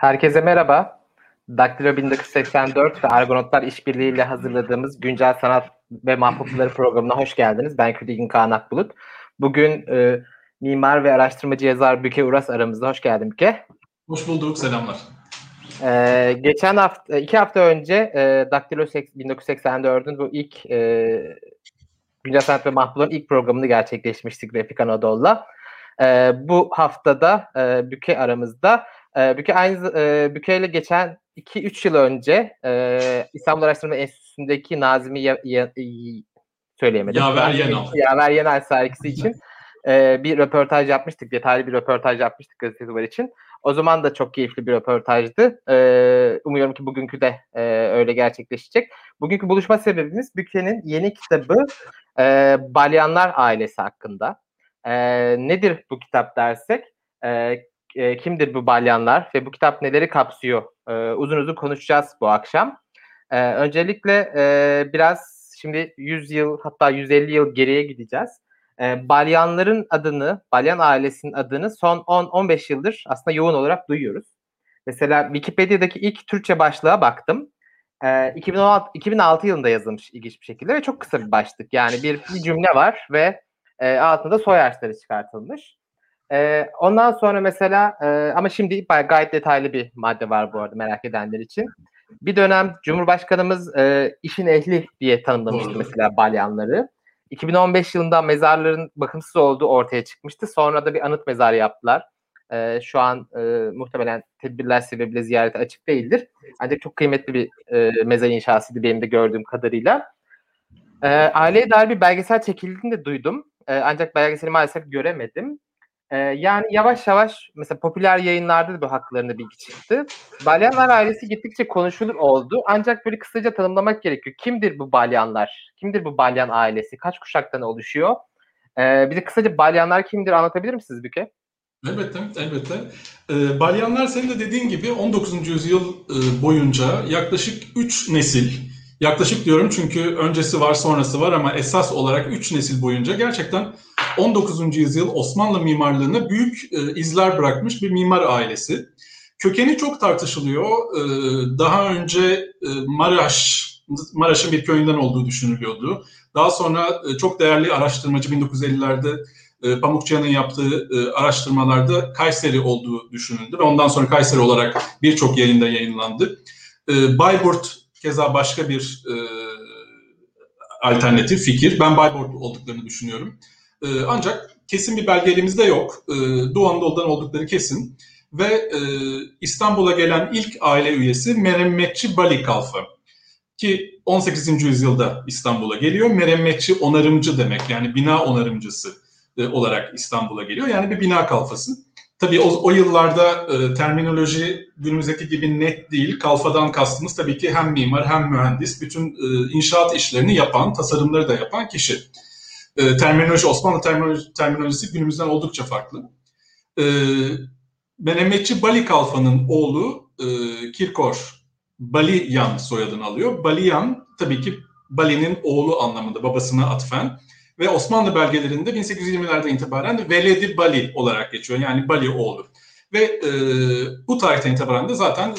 Herkese merhaba. Daktilo 1984 ve Argonotlar işbirliğiyle hazırladığımız Güncel Sanat ve Mahpupları programına hoş geldiniz. Ben Küligin Kaan Akbulut. Bugün e, mimar ve araştırmacı yazar Büke Uras aramızda. Hoş geldin Büke. Hoş bulduk, selamlar. Ee, geçen hafta, iki hafta önce e, Daktilo 1984'ün bu ilk e, Güncel Sanat ve Mahpupların ilk programını gerçekleşmiştik Refik Anadolu'la. E, bu haftada e, Büke aramızda e, Büke aynı e, Büke ile geçen 2-3 yıl önce e, İstanbul Araştırma Enstitüsü'ndeki Nazimi ya, ya, söyleyemedim. Yaver Yenal. Yaver Yenal sergisi için e, bir röportaj yapmıştık. Detaylı bir röportaj yapmıştık gazetesi var için. O zaman da çok keyifli bir röportajdı. E, umuyorum ki bugünkü de e, öyle gerçekleşecek. Bugünkü buluşma sebebimiz Büke'nin yeni kitabı e, Balyanlar ailesi hakkında. E, nedir bu kitap dersek? E, e, kimdir bu balyanlar ve bu kitap neleri kapsıyor? E, uzun uzun konuşacağız bu akşam. E, öncelikle e, biraz şimdi 100 yıl hatta 150 yıl geriye gideceğiz. E, balyanların adını, balyan ailesinin adını son 10-15 yıldır aslında yoğun olarak duyuyoruz. Mesela Wikipedia'daki ilk Türkçe başlığa baktım. E, 2016, 2006 yılında yazılmış ilginç bir şekilde ve çok kısa bir başlık. Yani bir, bir cümle var ve e, altında soy harçları çıkartılmış. Ee, ondan sonra mesela e, ama şimdi gayet detaylı bir madde var bu arada merak edenler için. Bir dönem Cumhurbaşkanımız e, işin ehli diye tanımlamıştı mesela balyanları. 2015 yılında mezarların bakımsız olduğu ortaya çıkmıştı. Sonra da bir anıt mezar yaptılar. E, şu an e, muhtemelen tedbirler sebebiyle ziyarete açık değildir. Ancak çok kıymetli bir e, mezar inşasıydı benim de gördüğüm kadarıyla. E, aileye dair bir belgesel çekildiğini de duydum. E, ancak belgeseli maalesef göremedim. Ee, yani yavaş yavaş mesela popüler yayınlarda da bu haklarında bilgi çıktı. Balyanlar ailesi gittikçe konuşulur oldu. Ancak böyle kısaca tanımlamak gerekiyor. Kimdir bu balyanlar? Kimdir bu balyan ailesi? Kaç kuşaktan oluşuyor? Ee, bize kısaca balyanlar kimdir anlatabilir misiniz Büke? Elbette, elbette. Ee, balyanlar senin de dediğin gibi 19. yüzyıl e, boyunca yaklaşık 3 nesil, yaklaşık diyorum çünkü öncesi var sonrası var ama esas olarak 3 nesil boyunca gerçekten 19. yüzyıl Osmanlı mimarlığına büyük e, izler bırakmış bir mimar ailesi. Kökeni çok tartışılıyor. E, daha önce e, Maraş, Maraş'ın bir köyünden olduğu düşünülüyordu. Daha sonra e, çok değerli araştırmacı 1950'lerde e, Pamukçıyan'ın yaptığı e, araştırmalarda Kayseri olduğu düşünüldü ve ondan sonra Kayseri olarak birçok yayında yayınlandı. E, Bayburt keza başka bir e, alternatif fikir. Ben Bayburt olduklarını düşünüyorum. E, ancak kesin bir belge elimizde yok. E, Doğu Anadolu'dan oldukları kesin. Ve e, İstanbul'a gelen ilk aile üyesi Meremmetçi Bali Kalfa. Ki 18. yüzyılda İstanbul'a geliyor. Meremmetçi onarımcı demek yani bina onarımcısı e, olarak İstanbul'a geliyor. Yani bir bina kalfası. Tabii o, o yıllarda e, terminoloji günümüzdeki gibi net değil. Kalfadan kastımız tabii ki hem mimar hem mühendis. Bütün e, inşaat işlerini yapan, tasarımları da yapan kişi e, terminoloji, Osmanlı terminoloji, terminolojisi günümüzden oldukça farklı. E, Mehmetçi Bali Kalfa'nın oğlu e, Kirkor Baliyan soyadını alıyor. Baliyan tabii ki Bali'nin oğlu anlamında babasına atfen ve Osmanlı belgelerinde 1820'lerde itibaren Veledi Bali olarak geçiyor. Yani Bali oğlu. Ve e, bu tarihten itibaren de zaten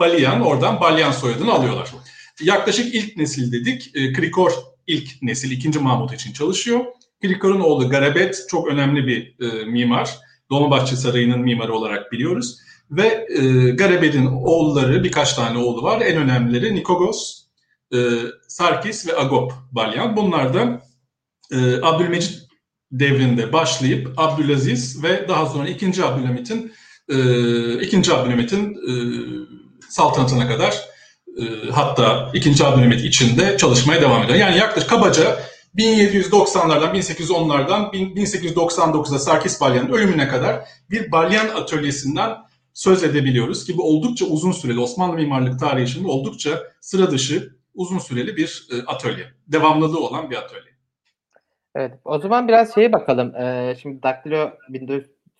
Baliyan oradan Balyan soyadını alıyorlar. Yaklaşık ilk nesil dedik. E, Krikor ilk nesil 2. Mahmut için çalışıyor. Kilikor'un oğlu Garabet çok önemli bir e, mimar. Dolmabahçe Sarayı'nın mimarı olarak biliyoruz. Ve e, Garabet'in oğulları, birkaç tane oğlu var. En önemlileri Nikogos, e, Sarkis ve Agop Balyan. Bunlar da e, Abdülmecit devrinde başlayıp Abdülaziz ve daha sonra 2. Abdülhamit'in e, 2. Abdülhamit'in e, saltanatına kadar hatta 2. Abdülhamit içinde çalışmaya devam ediyor. Yani yaklaşık kabaca 1790'lardan, 1810'lardan 1899'da Sarkis Balyan'ın ölümüne kadar bir balyan atölyesinden söz edebiliyoruz ki bu oldukça uzun süreli Osmanlı mimarlık tarihi içinde oldukça sıra dışı uzun süreli bir e, atölye. Devamlılığı olan bir atölye. Evet o zaman biraz şeye bakalım. Ee, şimdi Daktilo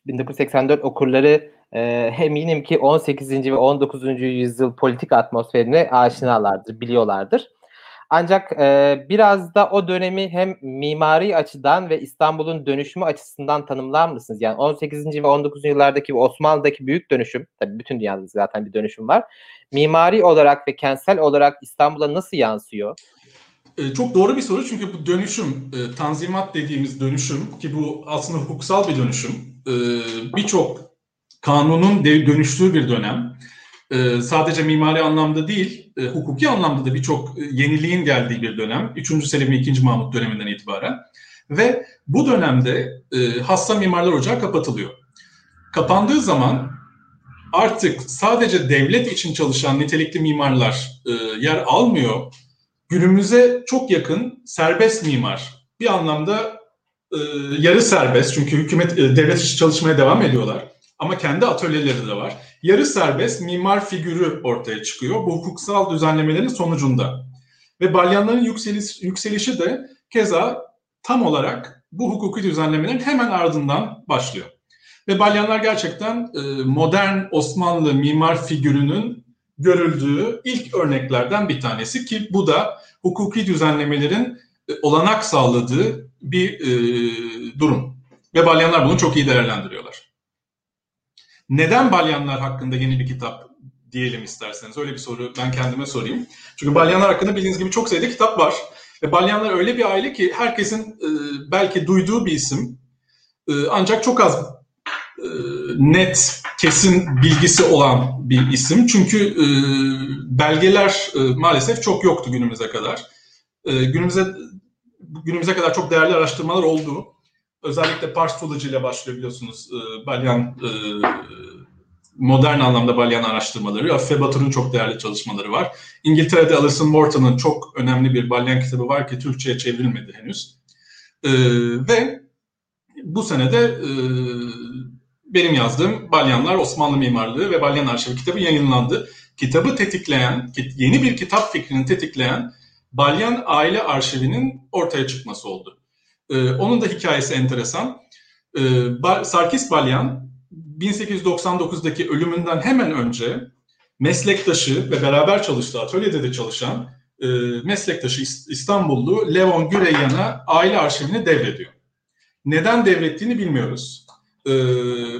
1984 okurları e, eminim ki 18. ve 19. yüzyıl politik atmosferine aşinalardır, biliyorlardır. Ancak e, biraz da o dönemi hem mimari açıdan ve İstanbul'un dönüşümü açısından tanımlar mısınız? Yani 18. ve 19. yıllardaki Osmanlı'daki büyük dönüşüm, tabii bütün dünyada zaten bir dönüşüm var. Mimari olarak ve kentsel olarak İstanbul'a nasıl yansıyor? E, çok doğru bir soru çünkü bu dönüşüm, e, tanzimat dediğimiz dönüşüm ki bu aslında hukuksal bir dönüşüm. E, Birçok kanunun dönüştüğü bir dönem. E, sadece mimari anlamda değil, e, hukuki anlamda da birçok e, yeniliğin geldiği bir dönem. 3. Selim ve 2. Mahmut döneminden itibaren. Ve bu dönemde e, hasta mimarlar ocağı kapatılıyor. Kapandığı zaman artık sadece devlet için çalışan nitelikli mimarlar e, yer almıyor. Günümüze çok yakın serbest mimar bir anlamda e, yarı serbest çünkü hükümet e, devlet için çalışmaya devam ediyorlar ama kendi atölyeleri de var. Yarı serbest mimar figürü ortaya çıkıyor bu hukuksal düzenlemelerin sonucunda. Ve balyanların yükseliş, yükselişi de keza tam olarak bu hukuki düzenlemelerin hemen ardından başlıyor. Ve balyanlar gerçekten e, modern Osmanlı mimar figürünün görüldüğü ilk örneklerden bir tanesi ki bu da hukuki düzenlemelerin e, olanak sağladığı bir e, durum. Ve balyanlar bunu çok iyi değerlendiriyorlar. Neden balyanlar hakkında yeni bir kitap diyelim isterseniz? Öyle bir soru ben kendime sorayım. Çünkü balyanlar hakkında bildiğiniz gibi çok sayıda kitap var. Ve balyanlar öyle bir aile ki herkesin e, belki duyduğu bir isim. E, ancak çok az e, net, kesin bilgisi olan bir isim. Çünkü e, belgeler e, maalesef çok yoktu günümüze kadar. E, günümüze günümüze kadar çok değerli araştırmalar oldu. Özellikle Parstology ile başlıyor biliyorsunuz e, Balyan e, modern anlamda Balyan araştırmaları. Afife Batur'un çok değerli çalışmaları var. İngiltere'de Alison Morton'un çok önemli bir Balyan kitabı var ki Türkçe'ye çevrilmedi henüz. E, ve bu senede e, benim yazdığım Balyanlar Osmanlı Mimarlığı ve Balyan Arşivi kitabı yayınlandı. Kitabı tetikleyen, yeni bir kitap fikrini tetikleyen Balyan Aile Arşivi'nin ortaya çıkması oldu. Ee, onun da hikayesi enteresan. Ee, Sarkis Balyan 1899'daki ölümünden hemen önce meslektaşı ve beraber çalıştığı atölyede de çalışan e, meslektaşı İstanbullu Levon Güreyyan'a aile arşivini devrediyor. Neden devrettiğini bilmiyoruz e,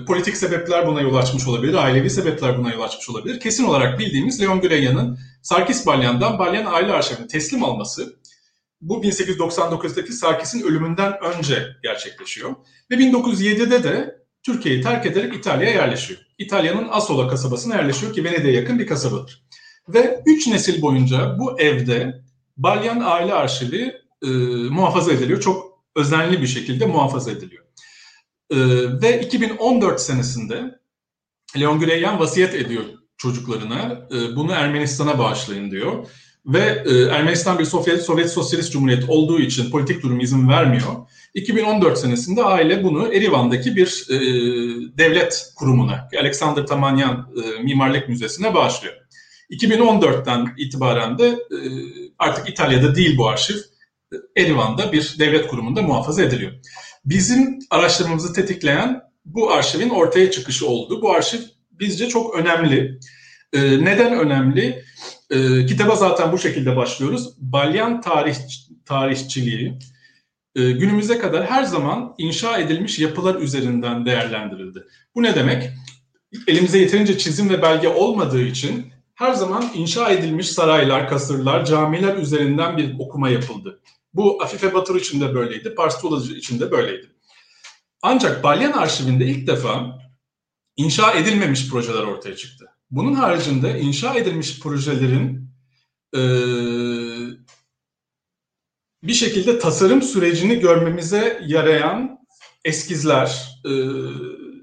politik sebepler buna yol açmış olabilir, ailevi sebepler buna yol açmış olabilir. Kesin olarak bildiğimiz Leon Güreyyan'ın Sarkis Balyan'dan Balyan aile arşivini teslim alması bu 1899'daki Sarkis'in ölümünden önce gerçekleşiyor. Ve 1907'de de Türkiye'yi terk ederek İtalya'ya yerleşiyor. İtalya'nın Asola kasabasına yerleşiyor ki Venedik'e yakın bir kasabadır. Ve üç nesil boyunca bu evde Balyan aile arşivi e, muhafaza ediliyor. Çok özenli bir şekilde muhafaza ediliyor. Ee, ve 2014 senesinde Leon Güreyyan vasiyet ediyor çocuklarına. E, bunu Ermenistan'a bağışlayın diyor. Ve e, Ermenistan bir Sovyet, Sovyet Sosyalist Cumhuriyet olduğu için politik durum izin vermiyor. 2014 senesinde aile bunu Erivan'daki bir e, devlet kurumuna, Alexander Tamanyan e, Mimarlık Müzesi'ne bağışlıyor. 2014'ten itibaren de e, artık İtalya'da değil bu arşiv, Erivan'da bir devlet kurumunda muhafaza ediliyor. Bizim araştırmamızı tetikleyen bu arşivin ortaya çıkışı oldu. Bu arşiv bizce çok önemli. Ee, neden önemli? Ee, kitaba zaten bu şekilde başlıyoruz. Balyan tarih tarihçiliği e, günümüze kadar her zaman inşa edilmiş yapılar üzerinden değerlendirildi. Bu ne demek? Elimize yeterince çizim ve belge olmadığı için her zaman inşa edilmiş saraylar, kasırlar, camiler üzerinden bir okuma yapıldı. Bu Afife Batur için de böyleydi, Parstolacı için de böyleydi. Ancak Balyan arşivinde ilk defa inşa edilmemiş projeler ortaya çıktı. Bunun haricinde inşa edilmiş projelerin e, bir şekilde tasarım sürecini görmemize yarayan eskizler, e,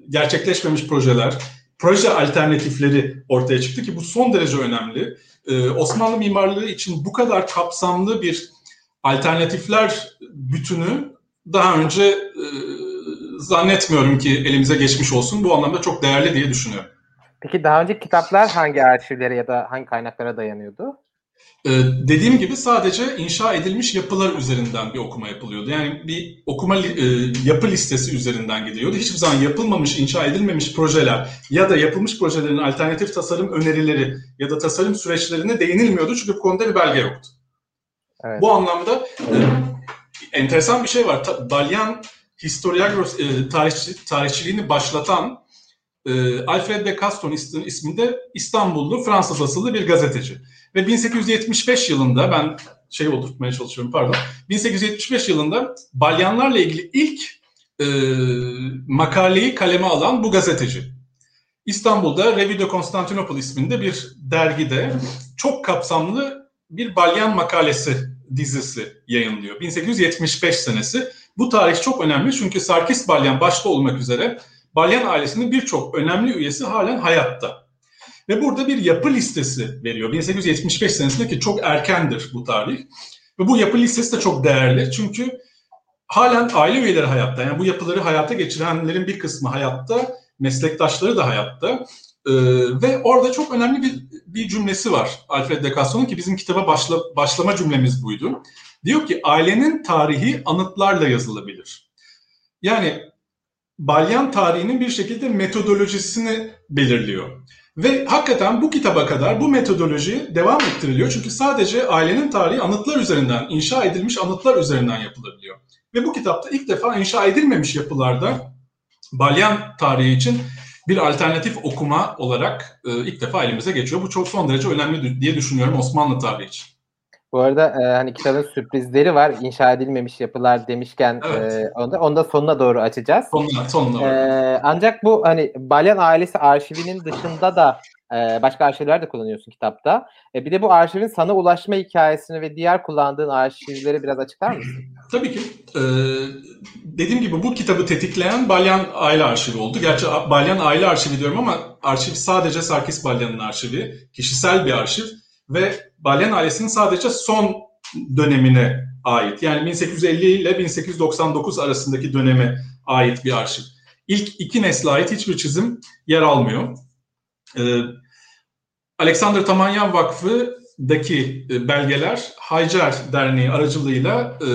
gerçekleşmemiş projeler, proje alternatifleri ortaya çıktı ki bu son derece önemli. E, Osmanlı mimarlığı için bu kadar kapsamlı bir alternatifler bütünü daha önce e, zannetmiyorum ki elimize geçmiş olsun. Bu anlamda çok değerli diye düşünüyorum. Peki daha önce kitaplar hangi arşivlere ya da hangi kaynaklara dayanıyordu? Ee, dediğim gibi sadece inşa edilmiş yapılar üzerinden bir okuma yapılıyordu. Yani bir okuma e, yapı listesi üzerinden gidiyordu. Hiçbir zaman yapılmamış, inşa edilmemiş projeler ya da yapılmış projelerin alternatif tasarım önerileri ya da tasarım süreçlerine değinilmiyordu. Çünkü bu konuda bir belge yoktu. Evet. Bu anlamda e, enteresan bir şey var. Ta, Balyan historiagros e, tarihçi, tarihçiliğini başlatan e, Alfred de Caston isminde İstanbullu Fransız asıllı bir gazeteci. Ve 1875 yılında ben şey oturtmaya çalışıyorum pardon. 1875 yılında balyanlarla ilgili ilk e, makaleyi kaleme alan bu gazeteci. İstanbul'da Revue de Constantinople isminde bir dergide çok kapsamlı bir balyan makalesi dizisi yayınlıyor. 1875 senesi. Bu tarih çok önemli çünkü Sarkis Balyan başta olmak üzere Balyan ailesinin birçok önemli üyesi halen hayatta. Ve burada bir yapı listesi veriyor. 1875 senesinde ki çok erkendir bu tarih. Ve bu yapı listesi de çok değerli çünkü halen aile üyeleri hayatta. Yani bu yapıları hayata geçirenlerin bir kısmı hayatta, meslektaşları da hayatta. Ee, ve orada çok önemli bir, bir cümlesi var Alfred de Castro'nun ki bizim kitaba başla, başlama cümlemiz buydu. Diyor ki ailenin tarihi anıtlarla yazılabilir. Yani Balyan tarihinin bir şekilde metodolojisini belirliyor. Ve hakikaten bu kitaba kadar bu metodoloji devam ettiriliyor. Çünkü sadece ailenin tarihi anıtlar üzerinden, inşa edilmiş anıtlar üzerinden yapılabiliyor. Ve bu kitapta ilk defa inşa edilmemiş yapılarda Balyan tarihi için bir alternatif okuma olarak e, ilk defa elimize geçiyor. Bu çok son derece önemli diye düşünüyorum Osmanlı tarihi için. Bu arada e, hani kitabın sürprizleri var. İnşa edilmemiş yapılar demişken evet. e, onu, da, onu da sonuna doğru açacağız. Sonuna, sonuna. E, ancak bu hani Balyan ailesi arşivinin dışında da e, başka arşivler de kullanıyorsun kitapta. E, bir de bu arşivin sana ulaşma hikayesini ve diğer kullandığın arşivleri biraz açıklar mısın? Tabii ki. Ee, dediğim gibi bu kitabı tetikleyen Balyan Aile Arşivi oldu. Gerçi Balyan Aile Arşivi diyorum ama arşiv sadece Sarkis Balyan'ın arşivi. Kişisel bir arşiv ve Balyan ailesinin sadece son dönemine ait. Yani 1850 ile 1899 arasındaki döneme ait bir arşiv. İlk iki nesle ait hiçbir çizim yer almıyor. Ee, Alexander Tamanyan Vakfı'daki e, belgeler Haycer Derneği aracılığıyla e,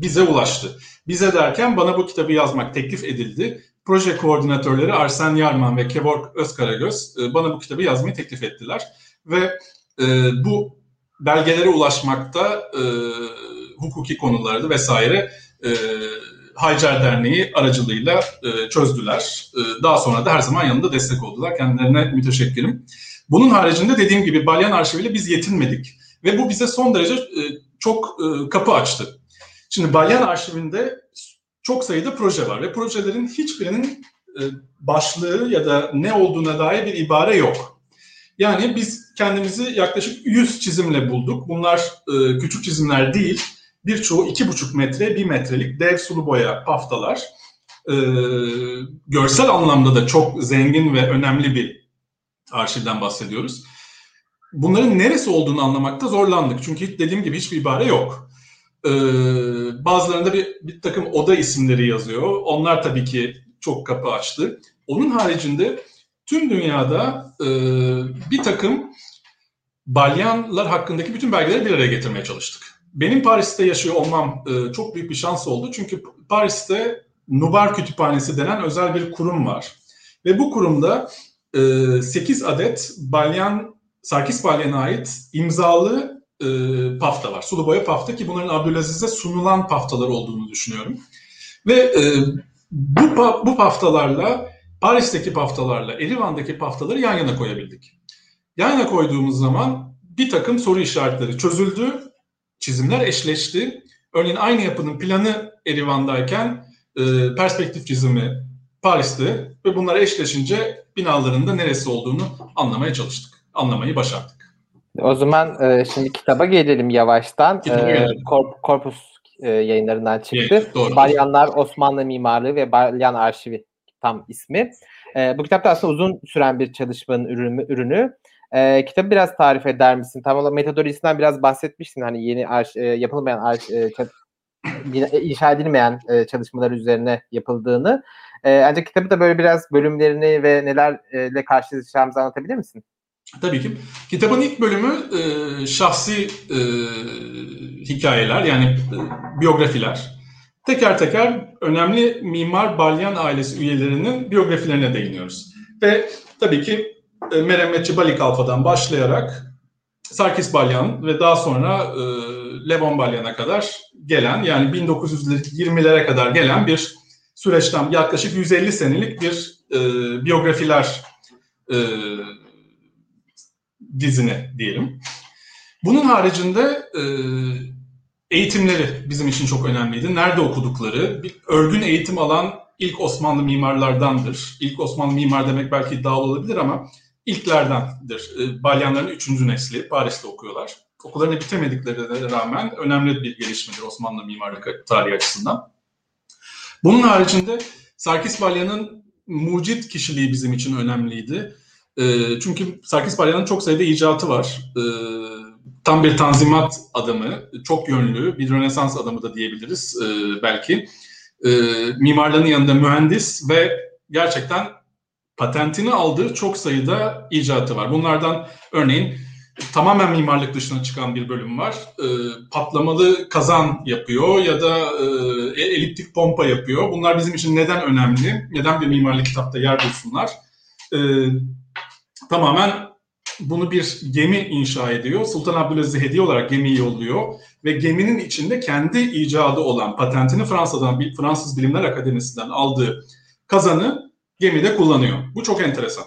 bize ulaştı. Bize derken bana bu kitabı yazmak teklif edildi. Proje koordinatörleri Arsen Yarman ve Kevork Özkaragöz e, bana bu kitabı yazmayı teklif ettiler. Ve e, bu belgelere ulaşmakta e, hukuki konuları vesaire e, Haycer Derneği aracılığıyla e, çözdüler. E, daha sonra da her zaman yanında destek oldular. Kendilerine müteşekkirim. Bunun haricinde dediğim gibi Balyan Arşiviyle biz yetinmedik. Ve bu bize son derece e, çok e, kapı açtı. Şimdi Balyan Arşivinde çok sayıda proje var ve projelerin hiçbirinin e, başlığı ya da ne olduğuna dair bir ibare yok. Yani biz kendimizi yaklaşık 100 çizimle bulduk. Bunlar e, küçük çizimler değil. Birçoğu 2,5 metre, 1 metrelik dev sulu boya paftalar. E, görsel anlamda da çok zengin ve önemli bir arşivden bahsediyoruz. Bunların neresi olduğunu anlamakta zorlandık. Çünkü dediğim gibi hiçbir ibare yok. Ee, bazılarında bir, bir takım oda isimleri yazıyor. Onlar tabii ki çok kapı açtı. Onun haricinde tüm dünyada e, bir takım balyanlar hakkındaki bütün belgeleri bir araya getirmeye çalıştık. Benim Paris'te yaşıyor olmam e, çok büyük bir şans oldu. Çünkü Paris'te Nubar Kütüphanesi denen özel bir kurum var. Ve bu kurumda e, 8 adet balyan, Sarkis Balyan'a ait imzalı e, pafta var. Sulu boya pafta ki bunların Abdülaziz'e sunulan paftalar olduğunu düşünüyorum. Ve e, bu, bu paftalarla Paris'teki paftalarla Erivan'daki paftaları yan yana koyabildik. Yan yana koyduğumuz zaman bir takım soru işaretleri çözüldü, çizimler eşleşti. Örneğin aynı yapının planı Erivan'dayken e, perspektif çizimi Paris'te ve bunlar eşleşince binaların da neresi olduğunu anlamaya çalıştık. Anlamayı başardık. O zaman e, şimdi kitaba gelelim yavaştan. Kitaba e, Korp, Korpus e, yayınlarından çıktı. Evet, Balyanlar Osmanlı Mimarlığı ve Balyan Arşivi tam ismi. E, bu kitapta aslında uzun süren bir çalışmanın ürünü. ürünü. E, kitabı biraz tarif eder misin? Tam olarak metodolojisinden biraz bahsetmiştin. Hani yeni arş, e, yapılmayan arş, e, e, inşa edilmeyen e, çalışmalar üzerine yapıldığını. E, ancak kitabı da böyle biraz bölümlerini ve nelerle karşılaşacağımızı anlatabilir misin? Tabii ki. Kitabın ilk bölümü e, şahsi e, hikayeler yani e, biyografiler. Teker teker önemli mimar Balyan ailesi üyelerinin biyografilerine değiniyoruz. Ve tabii ki e, Meremmetçi Balik Alfa'dan başlayarak Sarkis Balyan ve daha sonra e, Levon Balyan'a kadar gelen yani 1920'lere kadar gelen bir süreçten yaklaşık 150 senelik bir e, biyografiler e, dizini diyelim. Bunun haricinde e, eğitimleri bizim için çok önemliydi. Nerede okudukları, bir örgün eğitim alan ilk Osmanlı mimarlardandır. İlk Osmanlı mimar demek belki iddialı olabilir ama ilklerdendir. E, Balyanların üçüncü nesli Paris'te okuyorlar. Okullarını bitemediklerine rağmen önemli bir gelişmedir Osmanlı mimarlık tarihi açısından. Bunun haricinde Sarkis Balyan'ın mucit kişiliği bizim için önemliydi. E, çünkü Sarkis Balyan'ın çok sayıda icatı var. E, tam bir tanzimat adamı, çok yönlü, bir Rönesans adamı da diyebiliriz e, belki. E, mimarların yanında mühendis ve gerçekten patentini aldığı çok sayıda icatı var. Bunlardan örneğin tamamen mimarlık dışına çıkan bir bölüm var. E, patlamalı kazan yapıyor ya da e, eliptik pompa yapıyor. Bunlar bizim için neden önemli? Neden bir mimarlık kitapta yer bulsunlar? E, tamamen bunu bir gemi inşa ediyor. Sultan Abdülaziz hediye olarak gemiyi yolluyor ve geminin içinde kendi icadı olan patentini Fransa'dan Fransız Bilimler Akademisi'nden aldığı kazanı gemide kullanıyor. Bu çok enteresan.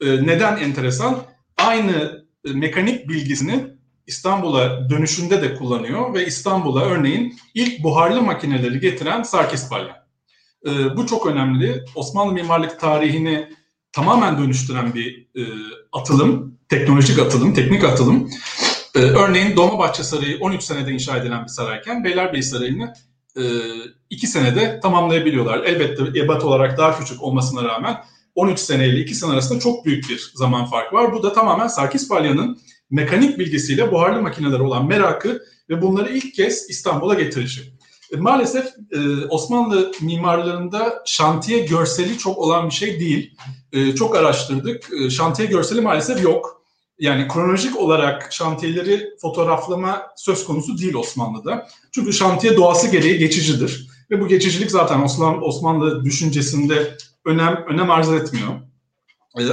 Ee, neden enteresan? Aynı e, mekanik bilgisini İstanbul'a dönüşünde de kullanıyor ve İstanbul'a örneğin ilk buharlı makineleri getiren Sarkis Balyan. Ee, bu çok önemli. Osmanlı mimarlık tarihini tamamen dönüştüren bir e, atılım, teknolojik atılım, teknik atılım. E, örneğin Dolmabahçe Sarayı 13 senede inşa edilen bir sarayken Beylerbeyi Sarayı'nı e, 2 senede tamamlayabiliyorlar. Elbette ebat olarak daha küçük olmasına rağmen 13 sene ile 2 sene arasında çok büyük bir zaman farkı var. Bu da tamamen Sarkis Balyan'ın mekanik bilgisiyle buharlı makineler olan merakı ve bunları ilk kez İstanbul'a getirişi. E, maalesef e, Osmanlı mimarlarında şantiye görseli çok olan bir şey değil. E, çok araştırdık. Şantiye görseli maalesef yok. Yani kronolojik olarak şantiyeleri fotoğraflama söz konusu değil Osmanlı'da. Çünkü şantiye doğası gereği geçicidir. Ve bu geçicilik zaten Osmanlı, Osmanlı düşüncesinde önem önem arz etmiyor.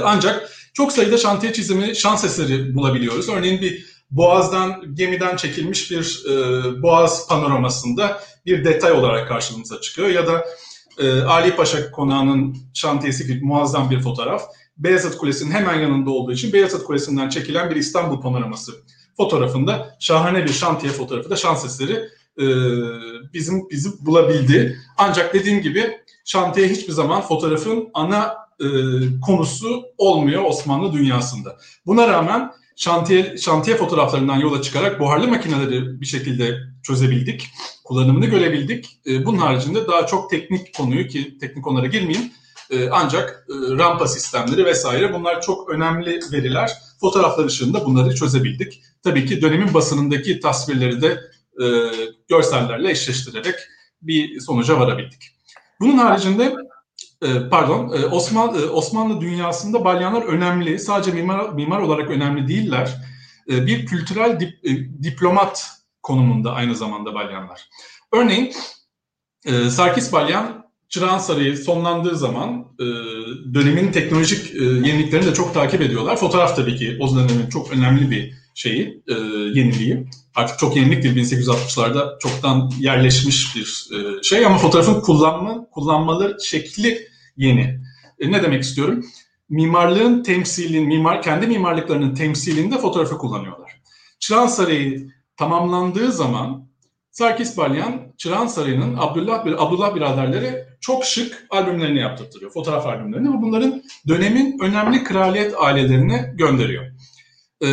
Ancak çok sayıda şantiye çizimi şans eseri bulabiliyoruz. Örneğin bir Boğaz'dan gemiden çekilmiş bir e, Boğaz panoramasında bir detay olarak karşımıza çıkıyor ya da e, Ali Paşa Konağı'nın şantiyesi gibi muazzam bir fotoğraf. Beyazıt Kulesi'nin hemen yanında olduğu için Beyazıt Kulesi'nden çekilen bir İstanbul panoraması fotoğrafında şahane bir şantiye fotoğrafı da şans eseri e, bizim bizi bulabildi. Ancak dediğim gibi şantiye hiçbir zaman fotoğrafın ana e, konusu olmuyor Osmanlı dünyasında. Buna rağmen şantiye, şantiye fotoğraflarından yola çıkarak buharlı makineleri bir şekilde çözebildik. Kullanımını görebildik. E, bunun haricinde daha çok teknik konuyu ki teknik konulara girmeyeyim. E, ancak e, rampa sistemleri vesaire bunlar çok önemli veriler. Fotoğraflar ışığında bunları çözebildik. Tabii ki dönemin basınındaki tasvirleri de e, görsellerle eşleştirerek bir sonuca varabildik. Bunun haricinde pardon Osmanlı e, Osmanlı dünyasında balyanlar önemli. Sadece mimar mimar olarak önemli değiller. Bir kültürel dip, diplomat konumunda aynı zamanda balyanlar. Örneğin Sarkis Balyan Çırağan Sarayı sonlandığı zaman dönemin teknolojik yeniliklerini de çok takip ediyorlar. Fotoğraf tabii ki o dönemin çok önemli bir şeyi, yeniliği. Artık çok yenilik değil 1860'larda çoktan yerleşmiş bir şey ama fotoğrafın kullanma kullanmaları şekli yeni. E, ne demek istiyorum? Mimarlığın temsilin, mimar kendi mimarlıklarının temsilinde fotoğrafı kullanıyorlar. Çırağan Sarayı tamamlandığı zaman Sarkis Balyan Çırağan Sarayı'nın Abdullah Abdullah biraderleri çok şık albümlerini yaptırtıyor. Fotoğraf albümlerini ve bunların dönemin önemli kraliyet ailelerine gönderiyor. Ee,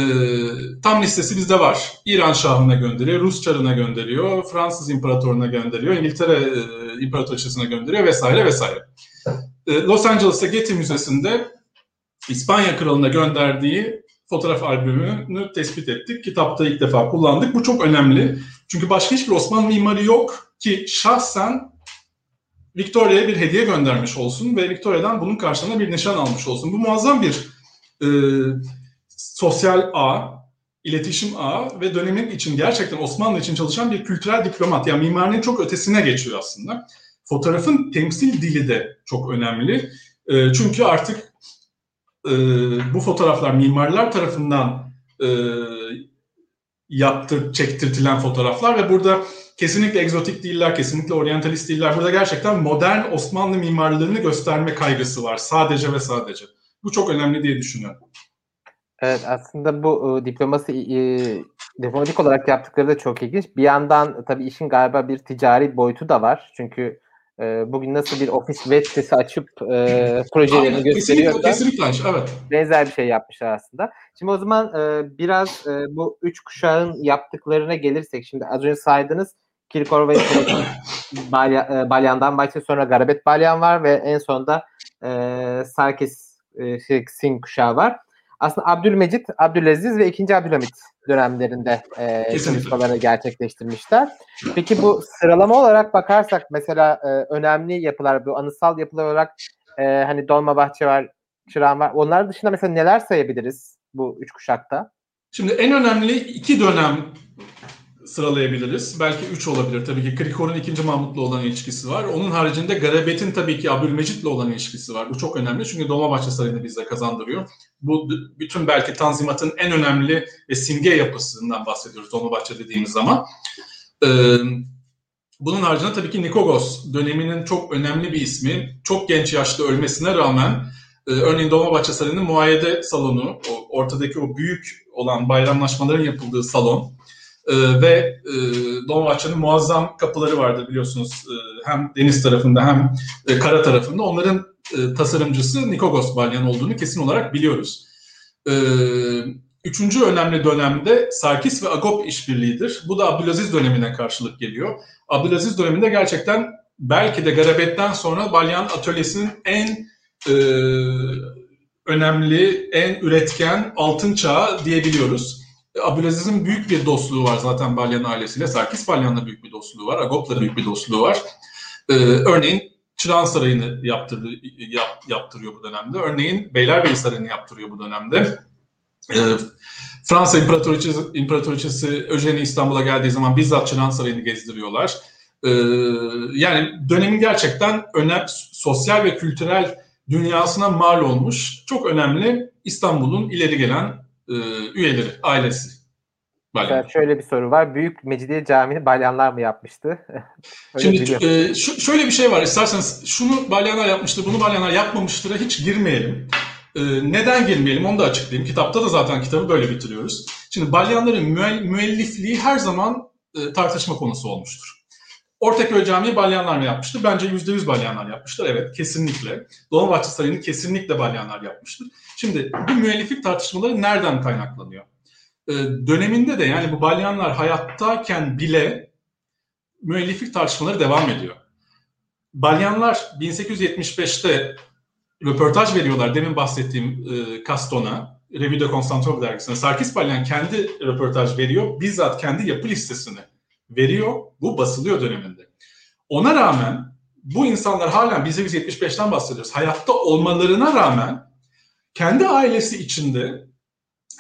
tam listesi bizde var. İran Şahı'na gönderiyor, Rus Çarı'na gönderiyor, Fransız İmparatoruna gönderiyor, İngiltere e, İmparatoriçesi'ne gönderiyor vesaire vesaire. E, Los Angeles'ta Getty Müzesi'nde İspanya Kralı'na gönderdiği fotoğraf albümünü tespit ettik. Kitapta ilk defa kullandık. Bu çok önemli. Çünkü başka hiçbir Osmanlı mimarı yok ki şahsen Victoria'ya bir hediye göndermiş olsun ve Victoria'dan bunun karşılığında bir nişan almış olsun. Bu muazzam bir e, sosyal ağ, iletişim ağı ve dönemin için gerçekten Osmanlı için çalışan bir kültürel diplomat. Yani mimarinin çok ötesine geçiyor aslında. Fotoğrafın temsil dili de çok önemli. E, çünkü artık e, bu fotoğraflar mimarlar tarafından e, yaptır, çektirtilen fotoğraflar ve burada kesinlikle egzotik değiller, kesinlikle oryantalist değiller. Burada gerçekten modern Osmanlı mimarlığını gösterme kaygısı var sadece ve sadece. Bu çok önemli diye düşünüyorum. Evet aslında bu e, diplomasi e, diplomatik olarak yaptıkları da çok ilginç. Bir yandan tabii işin galiba bir ticari boyutu da var. Çünkü e, bugün nasıl bir ofis web sitesi açıp e, projelerini gösteriyor kesinlikle, kesinlikle, evet. benzer bir şey yapmışlar aslında. Şimdi o zaman e, biraz e, bu üç kuşağın yaptıklarına gelirsek. Şimdi az önce saydınız Kirkor ve Balya, e, Balyan'dan başlıyor. Sonra Garabet Balyan var ve en sonunda e, Sarkis e, şey, Singh kuşağı var aslında Abdülmecit, Abdülaziz ve 2. Abdülhamit dönemlerinde e, çalışmalarını gerçekleştirmişler. Peki bu sıralama olarak bakarsak mesela e, önemli yapılar, bu anısal yapılar olarak e, hani Dolmabahçe var, Çırağan var. Onlar dışında mesela neler sayabiliriz bu üç kuşakta? Şimdi en önemli iki dönem sıralayabiliriz. Belki üç olabilir. Tabii ki Krikor'un ikinci Mahmut'la olan ilişkisi var. Onun haricinde Garabet'in tabii ki Abdülmecit'le olan ilişkisi var. Bu çok önemli çünkü Dolmabahçe Sarayı'nı bize kazandırıyor. Bu bütün belki Tanzimat'ın en önemli ve simge yapısından bahsediyoruz Dolmabahçe dediğimiz zaman. Ee, bunun haricinde tabii ki Nikogos döneminin çok önemli bir ismi. Çok genç yaşta ölmesine rağmen e, örneğin Dolmabahçe Sarayı'nın muayyede salonu, o, ortadaki o büyük olan bayramlaşmaların yapıldığı salon e, ve e, Dolmabahçe'nin muazzam kapıları vardır biliyorsunuz. E, hem deniz tarafında hem e, kara tarafında. Onların e, tasarımcısı Nikogos Balyan olduğunu kesin olarak biliyoruz. E, üçüncü önemli dönemde Sarkis ve Agop işbirliğidir. Bu da Abdülaziz dönemine karşılık geliyor. Abdülaziz döneminde gerçekten belki de Garabet'ten sonra Balyan atölyesinin en e, önemli, en üretken altın çağı diyebiliyoruz. Abdülaziz'in büyük bir dostluğu var zaten Balyan ailesiyle. Sarkis Balyan'la büyük bir dostluğu var. Agop'la büyük bir dostluğu var. Ee, örneğin Çırağan Sarayı'nı yaptırdı, yap, yaptırıyor bu dönemde. Örneğin Beylerbeyi Sarayı'nı yaptırıyor bu dönemde. Ee, Fransa İmparatoriçesi, İmparatoriçesi Eugenie İstanbul'a geldiği zaman bizzat Çırağan Sarayı'nı gezdiriyorlar. Ee, yani dönemin gerçekten önem, sosyal ve kültürel dünyasına mal olmuş çok önemli İstanbul'un ileri gelen e, üyeleri, ailesi. Balyan. Şöyle bir soru var. Büyük Mecidiye Camii'ni Balyanlar mı yapmıştı? Şimdi e, şu, şöyle bir şey var. İsterseniz şunu Balyanlar yapmıştır, bunu Balyanlar yapmamıştır'a hiç girmeyelim. E, neden girmeyelim onu da açıklayayım. Kitapta da zaten kitabı böyle bitiriyoruz. Şimdi Balyanların müellifliği her zaman e, tartışma konusu olmuştur. Ortaköy Camii Balyanlar mı yapmıştır? Bence %100 Balyanlar yapmıştır. Evet, kesinlikle. Dolmabahçe Sarayı'nı kesinlikle Balyanlar yapmıştır. Şimdi bu müelliflik tartışmaları nereden kaynaklanıyor? Ee, döneminde de yani bu Balyanlar hayattayken bile müelliflik tartışmaları devam ediyor. Balyanlar 1875'te röportaj veriyorlar. Demin bahsettiğim e, Kaston'a, Revue de Constantinople dergisine. Sarkis Balyan kendi röportaj veriyor. Bizzat kendi yapı listesini veriyor. Bu basılıyor döneminde. Ona rağmen bu insanlar hala 1875'ten bahsediyoruz. Hayatta olmalarına rağmen kendi ailesi içinde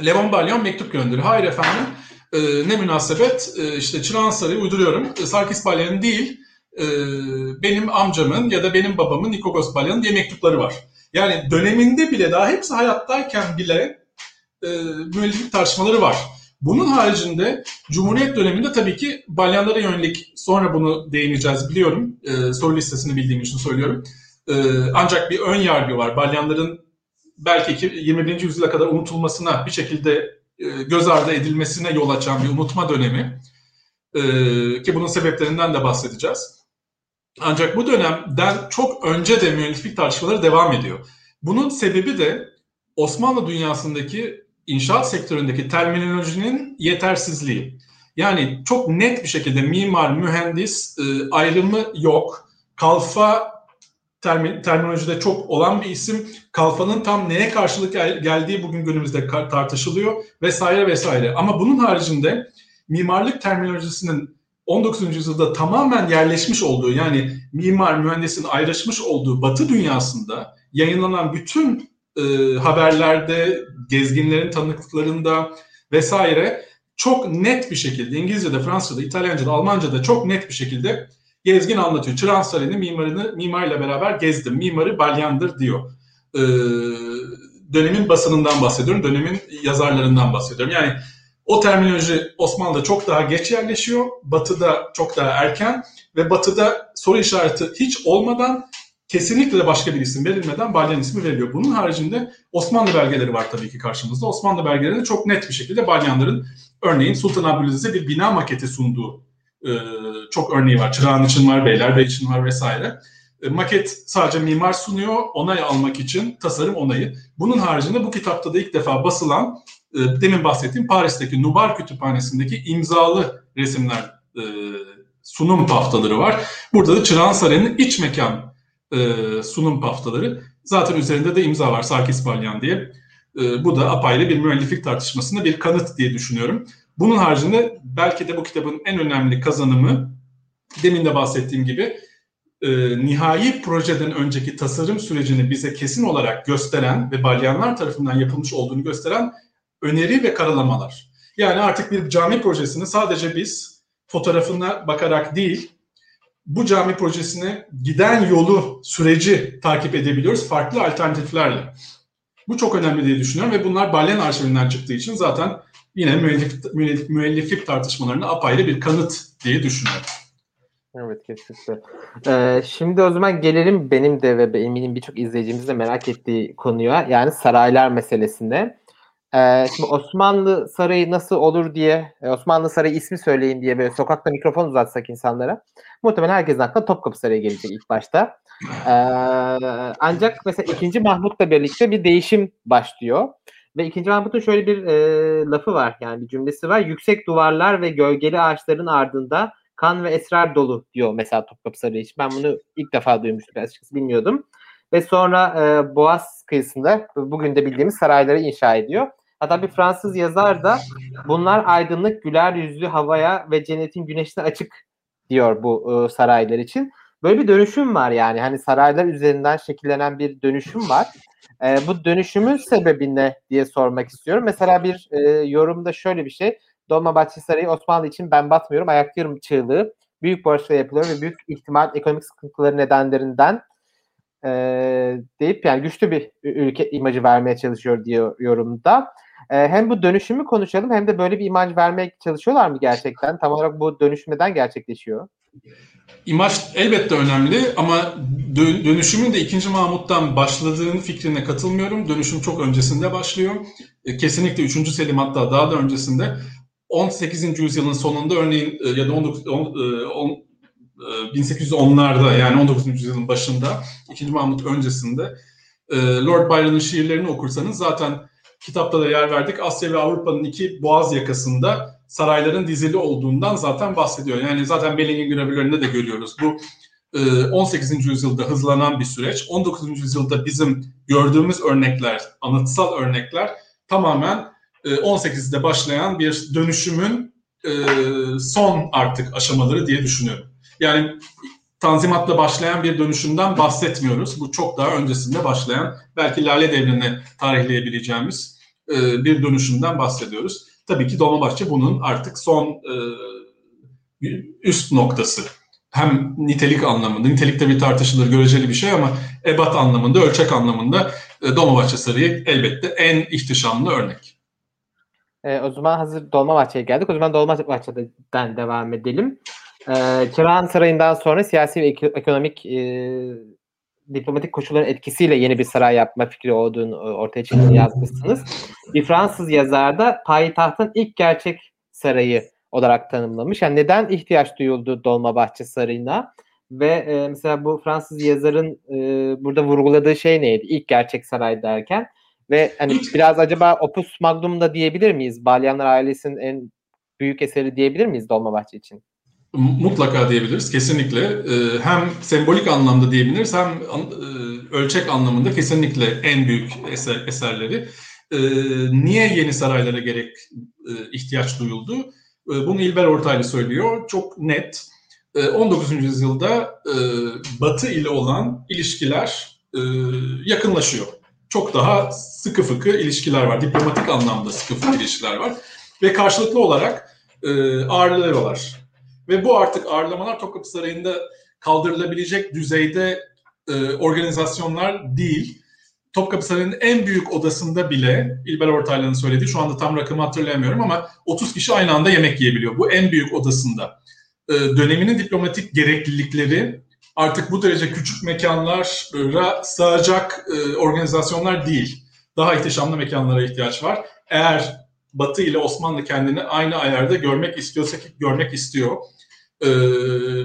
Levon Balyon mektup gönderiyor. Hayır efendim e, ne münasebet e, işte Çırağan Sarayı uyduruyorum. E, Sarkis Balyan'ın değil e, benim amcamın ya da benim babamın Nikogos Balyan'ın diye mektupları var. Yani döneminde bile daha hepsi hayattayken bile e, müelliflik tartışmaları var. Bunun haricinde Cumhuriyet döneminde tabii ki balyanlara yönelik sonra bunu değineceğiz biliyorum. E, soru listesini bildiğim için söylüyorum. E, ancak bir ön yargı var. Balyanların belki 21. yüzyıla kadar unutulmasına bir şekilde e, göz ardı edilmesine yol açan bir unutma dönemi. E, ki bunun sebeplerinden de bahsedeceğiz. Ancak bu dönemden çok önce de müelliflik tartışmaları devam ediyor. Bunun sebebi de Osmanlı dünyasındaki inşaat sektöründeki terminolojinin yetersizliği. Yani çok net bir şekilde mimar, mühendis e, ayrımı yok. Kalfa termi, terminolojide çok olan bir isim. Kalfanın tam neye karşılık gel, geldiği bugün günümüzde tartışılıyor vesaire vesaire. Ama bunun haricinde mimarlık terminolojisinin 19. yüzyılda tamamen yerleşmiş olduğu yani mimar mühendisin ayrışmış olduğu Batı dünyasında yayınlanan bütün e, haberlerde, gezginlerin tanıklıklarında vesaire çok net bir şekilde İngilizce'de, Fransızca'da, İtalyanca'da, Almanca'da çok net bir şekilde gezgin anlatıyor. Sarayı'nın mimarını mimarla beraber gezdim. Mimarı Balyan'dır diyor. Ee, dönemin basınından bahsediyorum. Dönemin yazarlarından bahsediyorum. Yani O terminoloji Osmanlı'da çok daha geç yerleşiyor, Batı'da çok daha erken ve Batı'da soru işareti hiç olmadan kesinlikle de başka bir isim verilmeden Balyan ismi veriliyor. Bunun haricinde Osmanlı belgeleri var tabii ki karşımızda. Osmanlı belgelerinde çok net bir şekilde Balyanların örneğin Sultan Abdülaziz'e bir bina maketi sunduğu e, çok örneği var. Çırağan için var, Beylerbeyi için var vesaire. E, maket sadece mimar sunuyor, onay almak için tasarım onayı. Bunun haricinde bu kitapta da ilk defa basılan e, demin bahsettiğim Paris'teki Nubar Kütüphanesi'ndeki imzalı resimler e, sunum paftaları var. Burada da Çırağan Sarayı'nın iç mekan e, sunum paftaları. Zaten üzerinde de imza var Sarkis Balyan diye. E, bu da apayrı bir müelliflik tartışmasına bir kanıt diye düşünüyorum. Bunun haricinde belki de bu kitabın en önemli kazanımı demin de bahsettiğim gibi e, nihai projeden önceki tasarım sürecini bize kesin olarak gösteren ve balyanlar tarafından yapılmış olduğunu gösteren öneri ve karalamalar. Yani artık bir cami projesini sadece biz fotoğrafına bakarak değil, bu cami projesine giden yolu, süreci takip edebiliyoruz farklı alternatiflerle. Bu çok önemli diye düşünüyorum ve bunlar Balyan arşivinden çıktığı için zaten yine müellif, müellif, müelliflik tartışmalarına apayrı bir kanıt diye düşünüyorum. Evet kesinlikle. Ee, şimdi o zaman gelelim benim de ve eminim birçok izleyicimiz de merak ettiği konuya yani saraylar meselesinde. Ee, şimdi Osmanlı Sarayı nasıl olur diye e, Osmanlı Sarayı ismi söyleyin diye böyle sokakta mikrofon uzatsak insanlara muhtemelen herkesin aklına Topkapı Sarayı gelecek ilk başta. Ee, ancak mesela 2. Mahmut'la birlikte bir değişim başlıyor. Ve 2. Mahmut'un şöyle bir e, lafı var yani bir cümlesi var. Yüksek duvarlar ve gölgeli ağaçların ardında kan ve esrar dolu diyor mesela Topkapı Sarayı için. Ben bunu ilk defa duymuştum açıkçası bilmiyordum. Ve sonra e, Boğaz kıyısında bugün de bildiğimiz sarayları inşa ediyor. Hatta bir Fransız yazar da bunlar aydınlık, güler yüzlü havaya ve cennetin güneşine açık diyor bu e, saraylar için. Böyle bir dönüşüm var yani. Hani saraylar üzerinden şekillenen bir dönüşüm var. E, bu dönüşümün sebebi ne diye sormak istiyorum. Mesela bir e, yorumda şöyle bir şey. Dolmabahçe Sarayı Osmanlı için ben batmıyorum ayaklıyorum çığlığı büyük borçla yapılıyor ve büyük ihtimal ekonomik sıkıntıları nedenlerinden e, deyip yani güçlü bir ülke imajı vermeye çalışıyor diyor yorumda. E, hem bu dönüşümü konuşalım hem de böyle bir imaj vermeye çalışıyorlar mı gerçekten? Tam olarak bu dönüşüm neden gerçekleşiyor? İmaj elbette önemli ama dönüşümün de 2. Mahmut'tan başladığın fikrine katılmıyorum. Dönüşüm çok öncesinde başlıyor. E, kesinlikle 3. Selim hatta daha da öncesinde. 18. yüzyılın sonunda örneğin e, ya da 19, 10, 10, 1810'larda yani 19. yüzyılın başında 2. Mahmut öncesinde e, Lord Byron'ın şiirlerini okursanız zaten kitapta da yer verdik. Asya ve Avrupa'nın iki boğaz yakasında sarayların dizili olduğundan zaten bahsediyor. Yani zaten Belling'in gravürlerinde de görüyoruz. Bu 18. E, yüzyılda hızlanan bir süreç. 19. yüzyılda bizim gördüğümüz örnekler, anıtsal örnekler tamamen 18'de başlayan bir dönüşümün son artık aşamaları diye düşünüyorum. Yani Tanzimat'la başlayan bir dönüşümden bahsetmiyoruz. Bu çok daha öncesinde başlayan, belki Lale Devri'ni tarihleyebileceğimiz e, bir dönüşümden bahsediyoruz. Tabii ki Dolmabahçe bunun artık son e, üst noktası. Hem nitelik anlamında, nitelikte bir tartışılır, göreceli bir şey ama ebat anlamında, ölçek anlamında e, Dolmabahçe Sarayı elbette en ihtişamlı örnek. E, o zaman hazır Dolmabahçe'ye geldik. O zaman Dolmabahçe'den devam edelim. Ee, Çırağan Sarayı'ndan sonra siyasi ve ekonomik e, diplomatik koşulların etkisiyle yeni bir saray yapma fikri olduğunu e, ortaya çıktığını yazmışsınız. Bir Fransız yazar da payitahtın ilk gerçek sarayı olarak tanımlamış. Yani neden ihtiyaç duyuldu Dolmabahçe Sarayı'na? Ve e, mesela bu Fransız yazarın e, burada vurguladığı şey neydi? İlk gerçek saray derken ve hani biraz acaba Opus Magnum da diyebilir miyiz? Balyanlar ailesinin en büyük eseri diyebilir miyiz Dolmabahçe için? Mutlaka diyebiliriz kesinlikle. Ee, hem sembolik anlamda diyebiliriz hem e, ölçek anlamında kesinlikle en büyük eser, eserleri. Ee, niye yeni saraylara gerek e, ihtiyaç duyuldu? Ee, bunu İlber Ortaylı söylüyor. Çok net. 19. yüzyılda e, Batı ile olan ilişkiler yakınlaşıyor. Çok daha sıkı fıkı ilişkiler var. Diplomatik anlamda sıkı fıkı ilişkiler var. Ve karşılıklı olarak ağırlıyorlar ve bu artık ağırlamalar Topkapı Sarayı'nda kaldırılabilecek düzeyde e, organizasyonlar değil. Topkapı Sarayı'nın en büyük odasında bile İlber Ortaylı'nın söylediği şu anda tam rakamı hatırlayamıyorum ama 30 kişi aynı anda yemek yiyebiliyor. Bu en büyük odasında. Ee, döneminin diplomatik gereklilikleri artık bu derece küçük mekanlara sığacak e, organizasyonlar değil. Daha ihtişamlı mekanlara ihtiyaç var. Eğer Batı ile Osmanlı kendini aynı ayarda görmek istiyorsa ki görmek istiyor. E,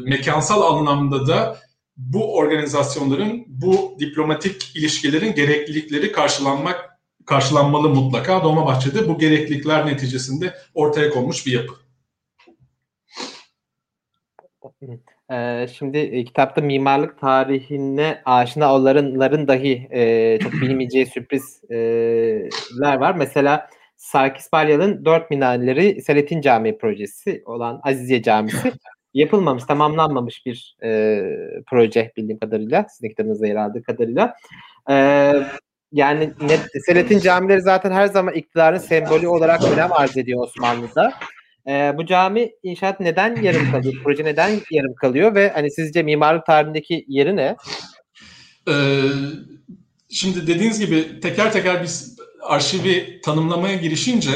mekansal anlamda da bu organizasyonların, bu diplomatik ilişkilerin gereklilikleri karşılanmak karşılanmalı mutlaka. Dolmabahçe'de bu gereklilikler neticesinde ortaya konmuş bir yapı. Ee, şimdi e, kitapta mimarlık tarihine aşina olanların dahi e, çok bilmeyeceği sürprizler var. Mesela Sarkis Balyalı'nın dört minareleri Selahattin Camii projesi olan Aziziye Camisi yapılmamış, tamamlanmamış bir e, proje bildiğim kadarıyla. Sizin kitabınızda yer aldığı kadarıyla. E, yani Selahattin camileri zaten her zaman iktidarın sembolü olarak önem arz ediyor Osmanlı'da. E, bu cami inşaat neden yarım kalıyor? Proje neden yarım kalıyor ve hani sizce mimarlık tarihindeki yeri ne? Ee, şimdi dediğiniz gibi teker teker biz arşivi tanımlamaya girişince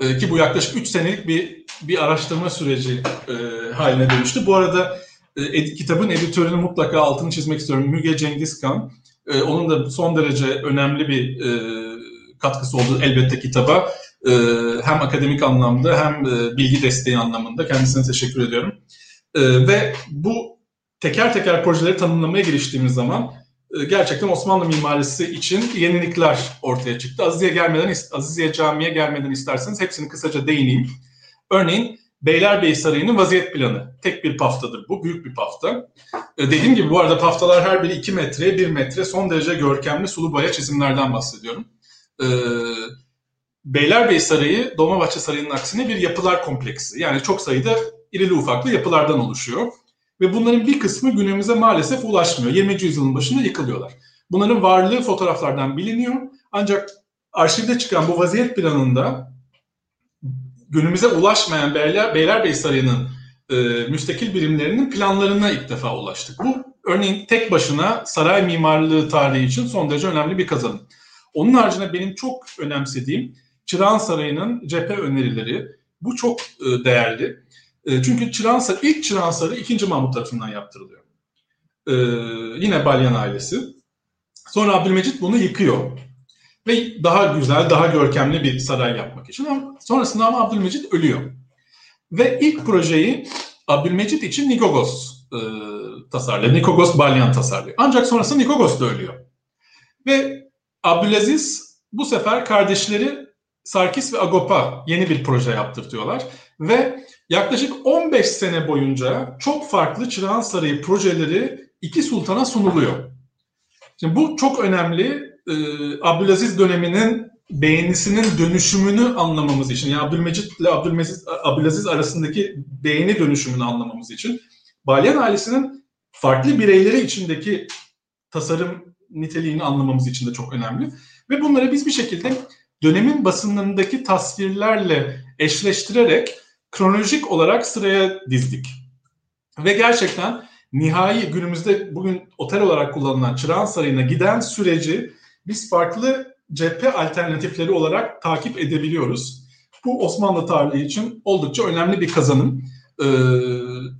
e, ki bu yaklaşık 3 senelik bir bir araştırma süreci e, haline dönüştü. Bu arada e, kitabın editörünü mutlaka altını çizmek istiyorum. Müge Cengizkan. E, onun da son derece önemli bir e, katkısı oldu elbette kitaba. E, hem akademik anlamda hem e, bilgi desteği anlamında kendisine teşekkür ediyorum. E, ve bu teker teker projeleri tanımlamaya giriştiğimiz zaman e, gerçekten Osmanlı mimarisi için yenilikler ortaya çıktı. Aziziye gelmeden, Aziziye Camii'ye gelmeden isterseniz hepsini kısaca değineyim. Örneğin Beylerbeyi Sarayı'nın vaziyet planı. Tek bir paftadır bu, büyük bir pafta. Ee, dediğim gibi bu arada paftalar her biri 2 metre, 1 metre son derece görkemli sulu boya çizimlerden bahsediyorum. Ee, Beylerbeyi Sarayı, Dolmabahçe Sarayı'nın aksine bir yapılar kompleksi. Yani çok sayıda irili ufaklı yapılardan oluşuyor. Ve bunların bir kısmı günümüze maalesef ulaşmıyor. 20. yüzyılın başında yıkılıyorlar. Bunların varlığı fotoğraflardan biliniyor. Ancak arşivde çıkan bu vaziyet planında günümüze ulaşmayan Beyler, Beylerbeyi Sarayı'nın e, müstakil birimlerinin planlarına ilk defa ulaştık. Bu örneğin tek başına saray mimarlığı tarihi için son derece önemli bir kazanım. Onun haricinde benim çok önemsediğim Çırağan Sarayı'nın cephe önerileri. Bu çok e, değerli. E, çünkü Çırağan Sarayı, ilk Çırağan Sarayı 2. Mahmut tarafından yaptırılıyor. E, yine Balyan ailesi. Sonra Abdülmecit bunu yıkıyor ve daha güzel, daha görkemli bir saray yapmak için. Ama sonrasında ama Abdülmecit ölüyor. Ve ilk projeyi Abdülmecit için Nikogos e, tasarlıyor. Nikogos Balyan tasarlıyor. Ancak sonrasında Nikogos da ölüyor. Ve Abdülaziz bu sefer kardeşleri Sarkis ve Agop'a yeni bir proje yaptırtıyorlar. Ve yaklaşık 15 sene boyunca çok farklı Çırağan Sarayı projeleri iki sultana sunuluyor. Şimdi bu çok önemli e, Abdülaziz döneminin beğenisinin dönüşümünü anlamamız için, yani Abdülmecit ile Abdülmecit, Abdülaziz arasındaki beğeni dönüşümünü anlamamız için Balyan ailesinin farklı bireyleri içindeki tasarım niteliğini anlamamız için de çok önemli. Ve bunları biz bir şekilde dönemin basınlarındaki tasvirlerle eşleştirerek kronolojik olarak sıraya dizdik. Ve gerçekten nihai günümüzde bugün otel olarak kullanılan Çırağan Sarayı'na giden süreci biz farklı cephe alternatifleri olarak takip edebiliyoruz. Bu Osmanlı tarihi için oldukça önemli bir kazanım. E,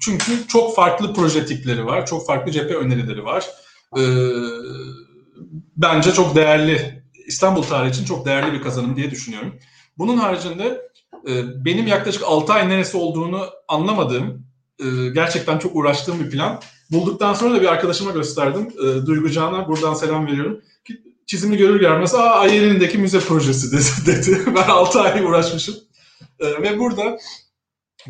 çünkü çok farklı proje tipleri var, çok farklı cephe önerileri var. E, bence çok değerli, İstanbul tarihi için çok değerli bir kazanım diye düşünüyorum. Bunun haricinde e, benim yaklaşık 6 ay neresi olduğunu anlamadığım, e, gerçekten çok uğraştığım bir plan. Bulduktan sonra da bir arkadaşıma gösterdim. E, Duygu Can'a buradan selam veriyorum çizimi görür görmez aa Ayerin'deki müze projesi dedi. dedi. Ben 6 ay uğraşmışım. E, ve burada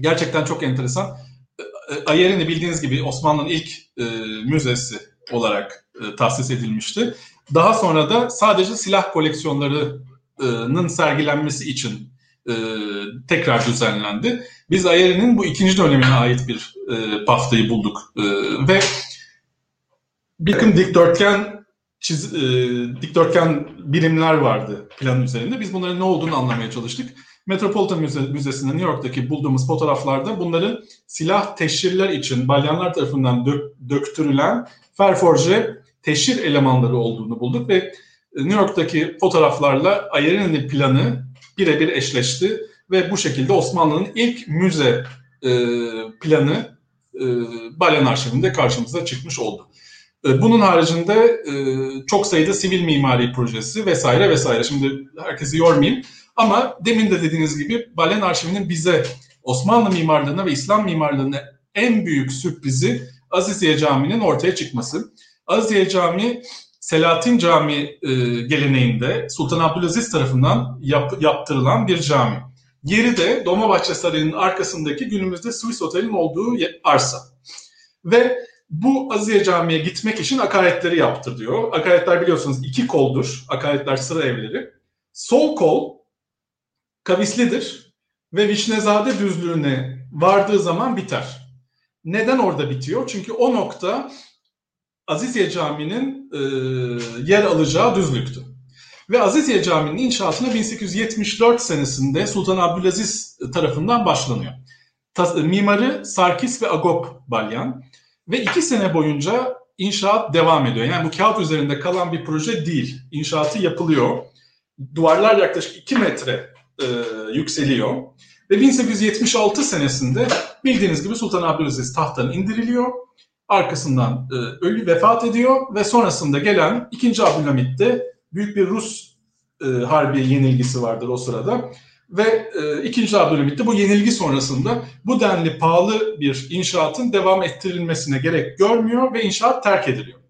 gerçekten çok enteresan. E, Ayerin'i bildiğiniz gibi Osmanlı'nın ilk e, müzesi olarak e, tahsis edilmişti. Daha sonra da sadece silah koleksiyonlarının sergilenmesi için e, tekrar düzenlendi. Biz Ayerin'in bu ikinci dönemine ait bir e, paftayı bulduk. E, ve bir takım dikdörtgen çiz, e, dikdörtgen birimler vardı planın üzerinde. Biz bunların ne olduğunu anlamaya çalıştık. Metropolitan Müze, Müzesi'nde New York'taki bulduğumuz fotoğraflarda bunların silah teşhirler için balyanlar tarafından dök, döktürülen ferforje teşhir elemanları olduğunu bulduk ve New York'taki fotoğraflarla Ayerin'in planı birebir eşleşti ve bu şekilde Osmanlı'nın ilk müze e, planı e, Balen Arşivinde karşımıza çıkmış oldu. E, bunun haricinde e, çok sayıda sivil mimari projesi vesaire vesaire. Şimdi herkesi yormayayım ama demin de dediğiniz gibi Balen Arşivinin bize Osmanlı mimarlığına ve İslam mimarlığına en büyük sürprizi Aziziye Camii'nin ortaya çıkması. Aziziye Camii Selahattin Camii e, geleneğinde Sultan Abdülaziz tarafından yap, yaptırılan bir cami. Yeri de Dolmabahçe Sarayı'nın arkasındaki günümüzde Swiss Otel'in olduğu arsa. Ve bu Aziye Camii'ye gitmek için akaretleri yaptır diyor. Akaretler biliyorsunuz iki koldur. Akaretler sıra evleri. Sol kol kavislidir ve Vişnezade düzlüğüne vardığı zaman biter. Neden orada bitiyor? Çünkü o nokta Aziziye Camii'nin e, yer alacağı düzlüktü. Ve Aziziye Camii'nin inşaatına 1874 senesinde Sultan Abdülaziz tarafından başlanıyor. Tas, mimarı Sarkis ve Agop Balyan ve iki sene boyunca inşaat devam ediyor. Yani bu kağıt üzerinde kalan bir proje değil. İnşaatı yapılıyor. Duvarlar yaklaşık 2 metre e, yükseliyor. Ve 1876 senesinde bildiğiniz gibi Sultan Abdülaziz tahttan indiriliyor. Arkasından e, ölü vefat ediyor ve sonrasında gelen 2. Abdülhamit büyük bir Rus e, harbi yenilgisi vardır o sırada. Ve e, 2. Abdülhamit bu yenilgi sonrasında bu denli pahalı bir inşaatın devam ettirilmesine gerek görmüyor ve inşaat terk ediliyor.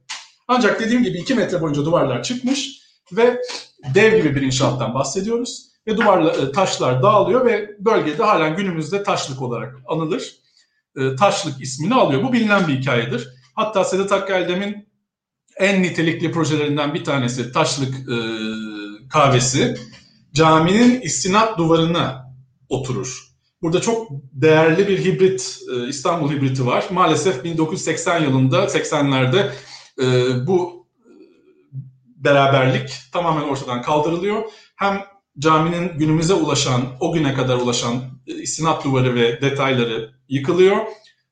Ancak dediğim gibi 2 metre boyunca duvarlar çıkmış ve dev gibi bir inşaattan bahsediyoruz ve duvarla e, taşlar dağılıyor ve bölgede halen günümüzde taşlık olarak anılır. E, taşlık ismini alıyor. Bu bilinen bir hikayedir. Hatta Sedat Akgeldem'in en nitelikli projelerinden bir tanesi taşlık e, kahvesi caminin istinat duvarına oturur. Burada çok değerli bir hibrit, e, İstanbul hibriti var. Maalesef 1980 yılında, 80'lerde e, bu beraberlik tamamen ortadan kaldırılıyor. Hem caminin günümüze ulaşan, o güne kadar ulaşan e, istinat duvarı ve detayları yıkılıyor.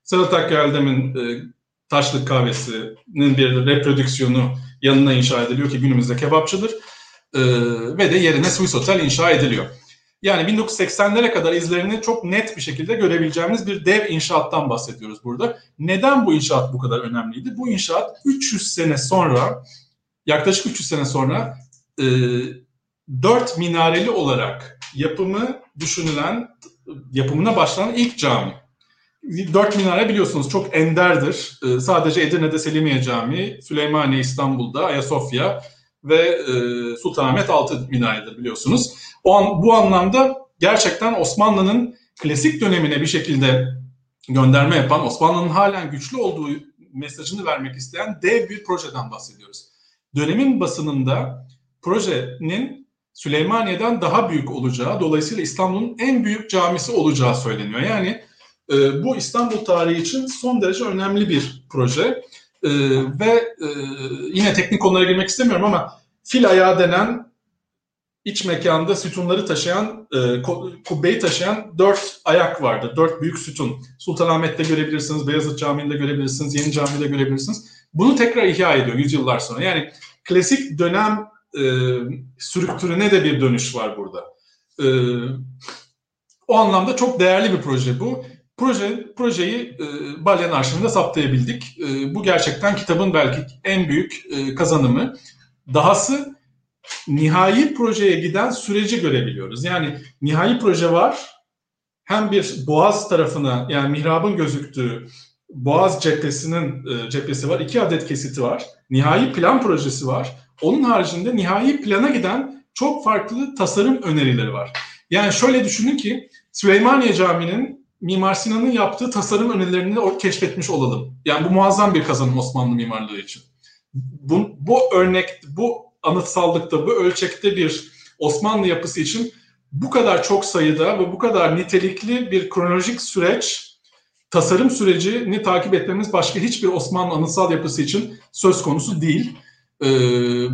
Sedat Akgeldem'in e, Taşlık Kahvesi'nin bir reprodüksiyonu yanına inşa ediliyor ki günümüzde kebapçıdır. E, ve de yerine Swiss Hotel inşa ediliyor. Yani 1980'lere kadar izlerini çok net bir şekilde görebileceğimiz bir dev inşaattan bahsediyoruz burada. Neden bu inşaat bu kadar önemliydi? Bu inşaat 300 sene sonra, yaklaşık 300 sene sonra e, 4 minareli olarak yapımı düşünülen, yapımına başlanan ilk cami. Dört minare biliyorsunuz çok enderdir. Ee, sadece Edirne'de Selimiye Camii, Süleymaniye İstanbul'da, Ayasofya ve e, Sultanahmet altı minaredir biliyorsunuz. O an, bu anlamda gerçekten Osmanlı'nın klasik dönemine bir şekilde gönderme yapan, Osmanlı'nın halen güçlü olduğu mesajını vermek isteyen dev bir projeden bahsediyoruz. Dönemin basınında projenin Süleymaniye'den daha büyük olacağı, dolayısıyla İstanbul'un en büyük camisi olacağı söyleniyor. Yani e, bu İstanbul tarihi için son derece önemli bir proje. E, ve e, yine teknik konulara girmek istemiyorum ama fil ayağı denen iç mekanda sütunları taşıyan, e, kubbeyi taşıyan dört ayak vardı. Dört büyük sütun. Sultanahmet'te görebilirsiniz, Beyazıt Camii'nde görebilirsiniz, Yeni Camii'de görebilirsiniz. Bunu tekrar ihya ediyor yüzyıllar sonra. Yani klasik dönem e, sürüktürüne de bir dönüş var burada. E, o anlamda çok değerli bir proje bu. Proje, projeyi e, Balyan Arşivinde saptayabildik. E, bu gerçekten kitabın belki en büyük e, kazanımı. Dahası nihai projeye giden süreci görebiliyoruz. Yani nihai proje var. Hem bir boğaz tarafına yani mihrabın gözüktüğü boğaz cephesinin e, cephesi var. iki adet kesiti var. Nihai plan projesi var. Onun haricinde nihai plana giden çok farklı tasarım önerileri var. Yani şöyle düşünün ki Süleymaniye Camii'nin Mimar Sinan'ın yaptığı tasarım önerilerini o keşfetmiş olalım. Yani bu muazzam bir kazanım Osmanlı mimarlığı için. Bu, bu örnek, bu anıtsallıkta, bu ölçekte bir Osmanlı yapısı için bu kadar çok sayıda ve bu kadar nitelikli bir kronolojik süreç, tasarım sürecini takip etmemiz başka hiçbir Osmanlı anıtsal yapısı için söz konusu değil. Ee,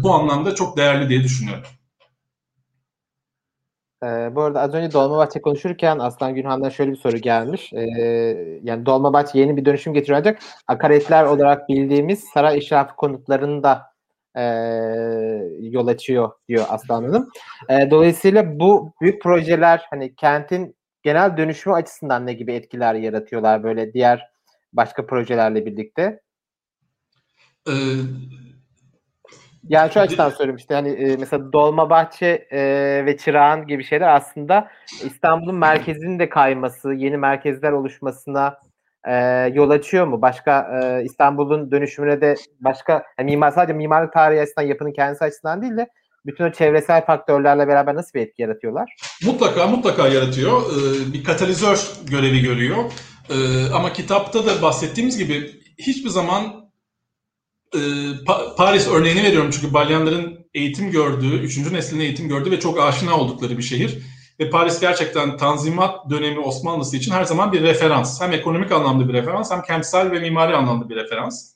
bu anlamda çok değerli diye düşünüyorum. Ee, bu arada az önce Dolmabahçe konuşurken Aslan Günhan'dan şöyle bir soru gelmiş. Ee, yani Dolmabahçe yeni bir dönüşüm getiriyor ancak akaretler olarak bildiğimiz saray işrafı konutlarını da e, yol açıyor diyor Aslan Hanım. E, dolayısıyla bu büyük projeler hani kentin genel dönüşümü açısından ne gibi etkiler yaratıyorlar böyle diğer başka projelerle birlikte? Ee, yani şu açıdan söyleyeyim işte hani e, mesela Dolmabahçe e, ve Çırağan gibi şeyler aslında İstanbul'un merkezinin de kayması, yeni merkezler oluşmasına e, yol açıyor mu? Başka e, İstanbul'un dönüşümüne de başka yani mimar sadece mimarlık tarihi açısından yapının kendisi açısından değil de bütün o çevresel faktörlerle beraber nasıl bir etki yaratıyorlar? Mutlaka mutlaka yaratıyor. Ee, bir katalizör görevi görüyor. Ee, ama kitapta da bahsettiğimiz gibi hiçbir zaman e, Paris örneğini veriyorum çünkü Balyanların eğitim gördüğü, üçüncü neslin eğitim gördüğü ve çok aşina oldukları bir şehir. Ve Paris gerçekten Tanzimat dönemi Osmanlısı için her zaman bir referans. Hem ekonomik anlamda bir referans hem kentsel ve mimari anlamda bir referans.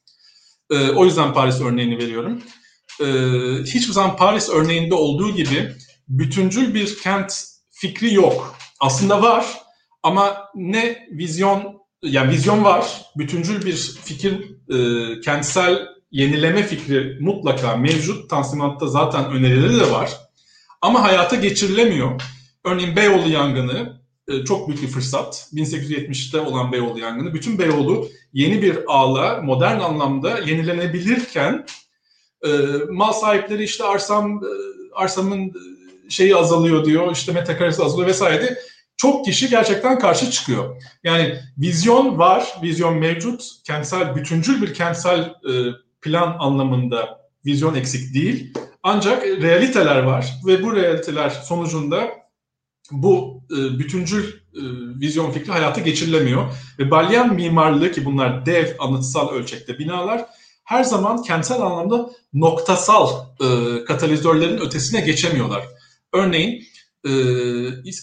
Ee, o yüzden Paris örneğini veriyorum. Ee, hiçbir zaman Paris örneğinde olduğu gibi bütüncül bir kent fikri yok. Aslında var ama ne vizyon, yani vizyon var, bütüncül bir fikir, e, kentsel yenileme fikri mutlaka mevcut. Tanzimat'ta zaten önerileri de var. Ama hayata geçirilemiyor. Örneğin Beyoğlu yangını e, çok büyük bir fırsat. 1870'te olan Beyoğlu yangını. Bütün Beyoğlu yeni bir ağla modern anlamda yenilenebilirken e, mal sahipleri işte arsam e, arsamın şeyi azalıyor diyor, işte metrekaresi azalıyor vesaire. Çok kişi gerçekten karşı çıkıyor. Yani vizyon var, vizyon mevcut. Kentsel, bütüncül bir kentsel plan anlamında vizyon eksik değil. Ancak realiteler var ve bu realiteler sonucunda bu e, bütüncül e, vizyon fikri hayata geçirilemiyor. Ve balyan mimarlığı ki bunlar dev anıtsal ölçekte binalar her zaman kentsel anlamda noktasal e, katalizörlerin ötesine geçemiyorlar. Örneğin e,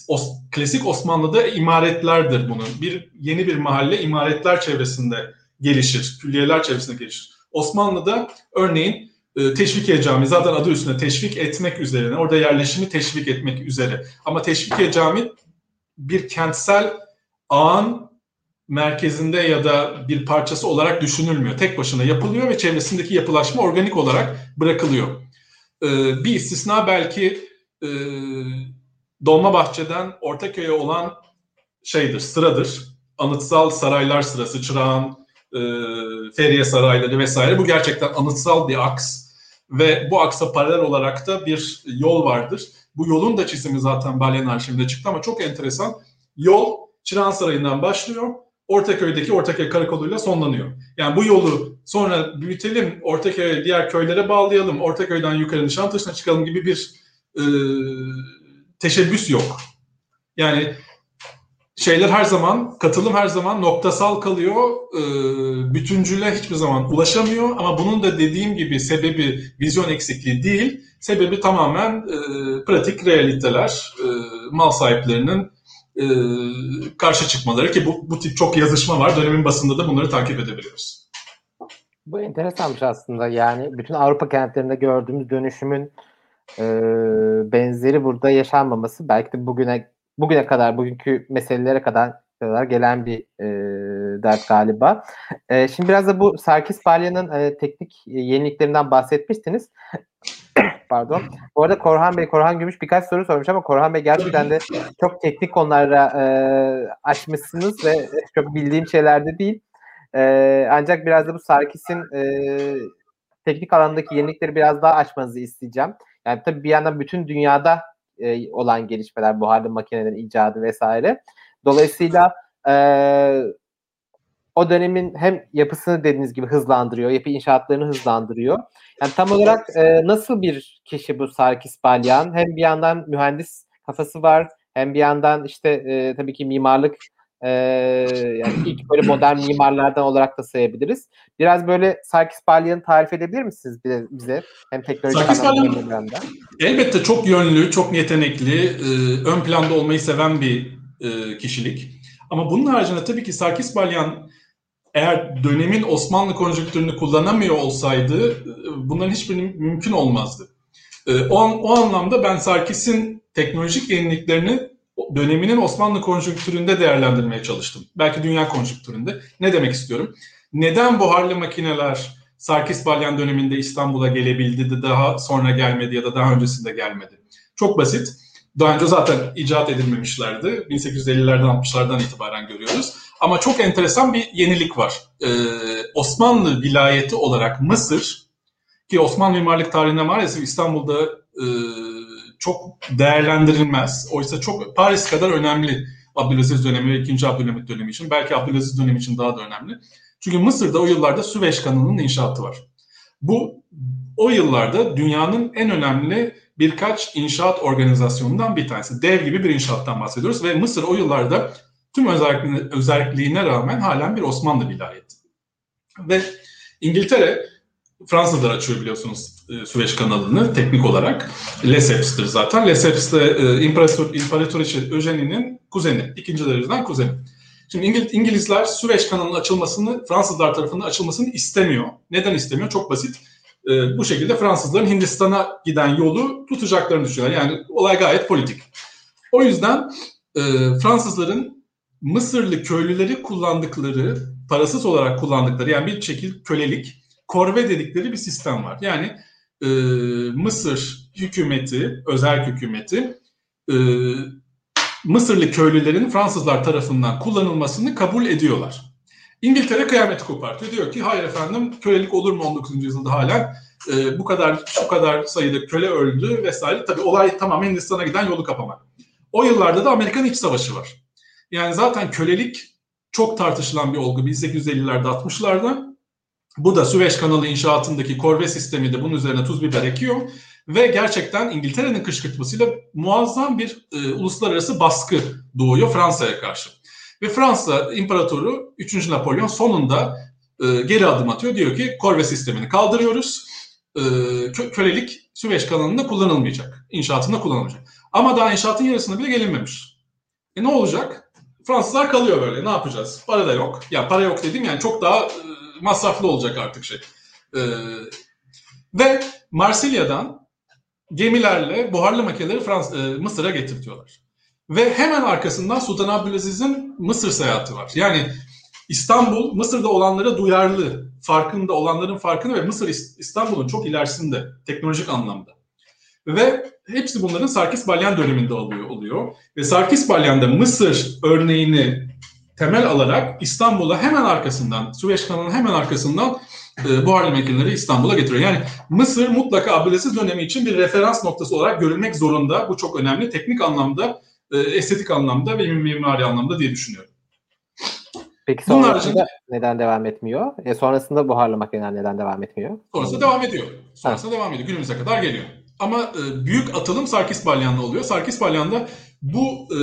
os, klasik Osmanlı'da imaretlerdir bunun. Bir yeni bir mahalle imaretler çevresinde gelişir, külliyeler çevresinde gelişir. Osmanlı'da örneğin e, Teşvikiye Camii zaten adı üstünde teşvik etmek üzerine, orada yerleşimi teşvik etmek üzere. Ama Teşvikiye Camii bir kentsel ağın merkezinde ya da bir parçası olarak düşünülmüyor. Tek başına yapılıyor ve çevresindeki yapılaşma organik olarak bırakılıyor. E, bir istisna belki e, Dolmabahçe'den Ortaköy'e olan şeydir, sıradır. Anıtsal saraylar sırası, Çırağan, e, Feriye Sarayları vesaire. Bu gerçekten anıtsal bir aks ve bu aksa paralel olarak da bir yol vardır. Bu yolun da çizimi zaten Balyan arşivinde çıktı ama çok enteresan. Yol Çırağan Sarayı'ndan başlıyor. Ortaköy'deki Ortaköy Karakolu'yla sonlanıyor. Yani bu yolu sonra büyütelim, Ortaköy'e diğer köylere bağlayalım, Ortaköy'den yukarı Nişantaşı'na çıkalım gibi bir e, teşebbüs yok. Yani şeyler her zaman, katılım her zaman noktasal kalıyor. E, bütüncüle hiçbir zaman ulaşamıyor. Ama bunun da dediğim gibi sebebi vizyon eksikliği değil. Sebebi tamamen e, pratik realiteler, e, mal sahiplerinin e, karşı çıkmaları ki bu, bu tip çok yazışma var. Dönemin basında da bunları takip edebiliyoruz. Bu enteresanmış aslında. Yani bütün Avrupa kentlerinde gördüğümüz dönüşümün e, benzeri burada yaşanmaması belki de bugüne bugüne kadar, bugünkü meselelere kadar gelen bir e, dert galiba. E, şimdi biraz da bu Sarkis Balya'nın e, teknik yeniliklerinden bahsetmiştiniz. Pardon. Bu arada Korhan Bey, Korhan Gümüş birkaç soru sormuş ama Korhan Bey gerçekten de çok teknik konulara e, açmışsınız ve çok bildiğim şeylerde değil. E, ancak biraz da bu Sarkis'in e, teknik alandaki yenilikleri biraz daha açmanızı isteyeceğim. Yani tabii bir yandan bütün dünyada e, olan gelişmeler, buharlı makinelerin icadı vesaire. Dolayısıyla e, o dönemin hem yapısını dediğiniz gibi hızlandırıyor, yapı inşaatlarını hızlandırıyor. Yani tam olarak e, nasıl bir kişi bu Sarkis Balyan? Hem bir yandan mühendis kafası var, hem bir yandan işte e, tabii ki mimarlık e, yani ilk böyle modern mimarlardan olarak da sayabiliriz. Biraz böyle Sarkis Balyan'ı tarif edebilir misiniz bize? Hem teknolojik Sarkis Balyan elbette çok yönlü, çok yetenekli, e, ön planda olmayı seven bir e, kişilik. Ama bunun haricinde tabii ki Sarkis Balyan eğer dönemin Osmanlı konjonktürünü kullanamıyor olsaydı bunların hiçbiri mümkün olmazdı. E, o, o anlamda ben Sarkis'in teknolojik yeniliklerini döneminin Osmanlı konjonktüründe değerlendirmeye çalıştım. Belki dünya konjonktüründe. Ne demek istiyorum? Neden buharlı makineler Sarkis Balyan döneminde İstanbul'a gelebildi de daha sonra gelmedi ya da daha öncesinde gelmedi? Çok basit. Daha önce zaten icat edilmemişlerdi. 1850'lerden 60'lardan itibaren görüyoruz. Ama çok enteresan bir yenilik var. Ee, Osmanlı vilayeti olarak Mısır ki Osmanlı mimarlık tarihine maalesef İstanbul'da e, çok değerlendirilmez. Oysa çok Paris kadar önemli Abdülaziz dönemi ve 2. Abdülhamit dönemi için. Belki Abdülaziz dönemi için daha da önemli. Çünkü Mısır'da o yıllarda Süveyş kanalının inşaatı var. Bu o yıllarda dünyanın en önemli birkaç inşaat organizasyonundan bir tanesi. Dev gibi bir inşaattan bahsediyoruz ve Mısır o yıllarda tüm özelliğine, özelliğine rağmen halen bir Osmanlı vilayeti. Ve İngiltere Fransızlar açıyor biliyorsunuz Süveyş kanalını teknik olarak. Lesseps'tir zaten. Lesseps de e, İmparator, İmparatoriçe Eugénie'nin kuzeni. ikinci dereceden kuzeni. Şimdi İngiliz, İngilizler Süveyş kanalının açılmasını, Fransızlar tarafından açılmasını istemiyor. Neden istemiyor? Çok basit. E, bu şekilde Fransızların Hindistan'a giden yolu tutacaklarını düşünüyorlar. Yani olay gayet politik. O yüzden e, Fransızların Mısırlı köylüleri kullandıkları, parasız olarak kullandıkları yani bir şekilde kölelik, korve dedikleri bir sistem var. Yani e, Mısır hükümeti, özel hükümeti e, Mısırlı köylülerin Fransızlar tarafından kullanılmasını kabul ediyorlar. İngiltere kıyameti kopartıyor. Diyor ki hayır efendim kölelik olur mu 19. yüzyılda hala e, bu kadar şu kadar sayıda köle öldü vesaire. Tabii olay tamamen Hindistan'a giden yolu kapamak. O yıllarda da Amerikan İç Savaşı var. Yani zaten kölelik çok tartışılan bir olgu 1850'lerde 60'larda. Bu da Süveyş kanalı inşaatındaki korve sistemi de bunun üzerine tuz biber ekiyor. Ve gerçekten İngiltere'nin kışkırtmasıyla muazzam bir e, uluslararası baskı doğuyor Fransa'ya karşı. Ve Fransa İmparatoru 3. Napolyon sonunda e, geri adım atıyor. Diyor ki korve sistemini kaldırıyoruz. E, kö- kölelik Süveyş kanalında kullanılmayacak. İnşaatında kullanılmayacak. Ama daha inşaatın yarısına bile gelinmemiş. E ne olacak? Fransızlar kalıyor böyle. Ne yapacağız? Para da yok. Ya para yok dedim yani çok daha e, masraflı olacak artık şey. E, ve Marsilya'dan gemilerle buharlı makineleri Frans e, Mısır'a getirtiyorlar. Ve hemen arkasından Sultan Abdülaziz'in Mısır seyahati var. Yani İstanbul Mısır'da olanlara duyarlı, farkında olanların farkında ve Mısır İstanbul'un çok ilerisinde teknolojik anlamda. Ve hepsi bunların Sarkis Balyan döneminde alıyor oluyor. Ve Sarkis Balyan da Mısır örneğini temel alarak İstanbul'a hemen arkasından, Süveyş kanalının hemen arkasından e, buharlı makineleri İstanbul'a getiriyor. Yani Mısır mutlaka Abdülaziz dönemi için bir referans noktası olarak görülmek zorunda. Bu çok önemli. Teknik anlamda, e, estetik anlamda ve mimari anlamda diye düşünüyorum. Peki sonrasında haricinde, neden devam etmiyor? E sonrasında buharlı makineler neden devam etmiyor? Sonrasında devam ediyor. Sonrasında ha. devam ediyor. Günümüze kadar geliyor. Ama e, büyük atılım Sarkis Balyan'la oluyor. Sarkis Balyan'da bu e,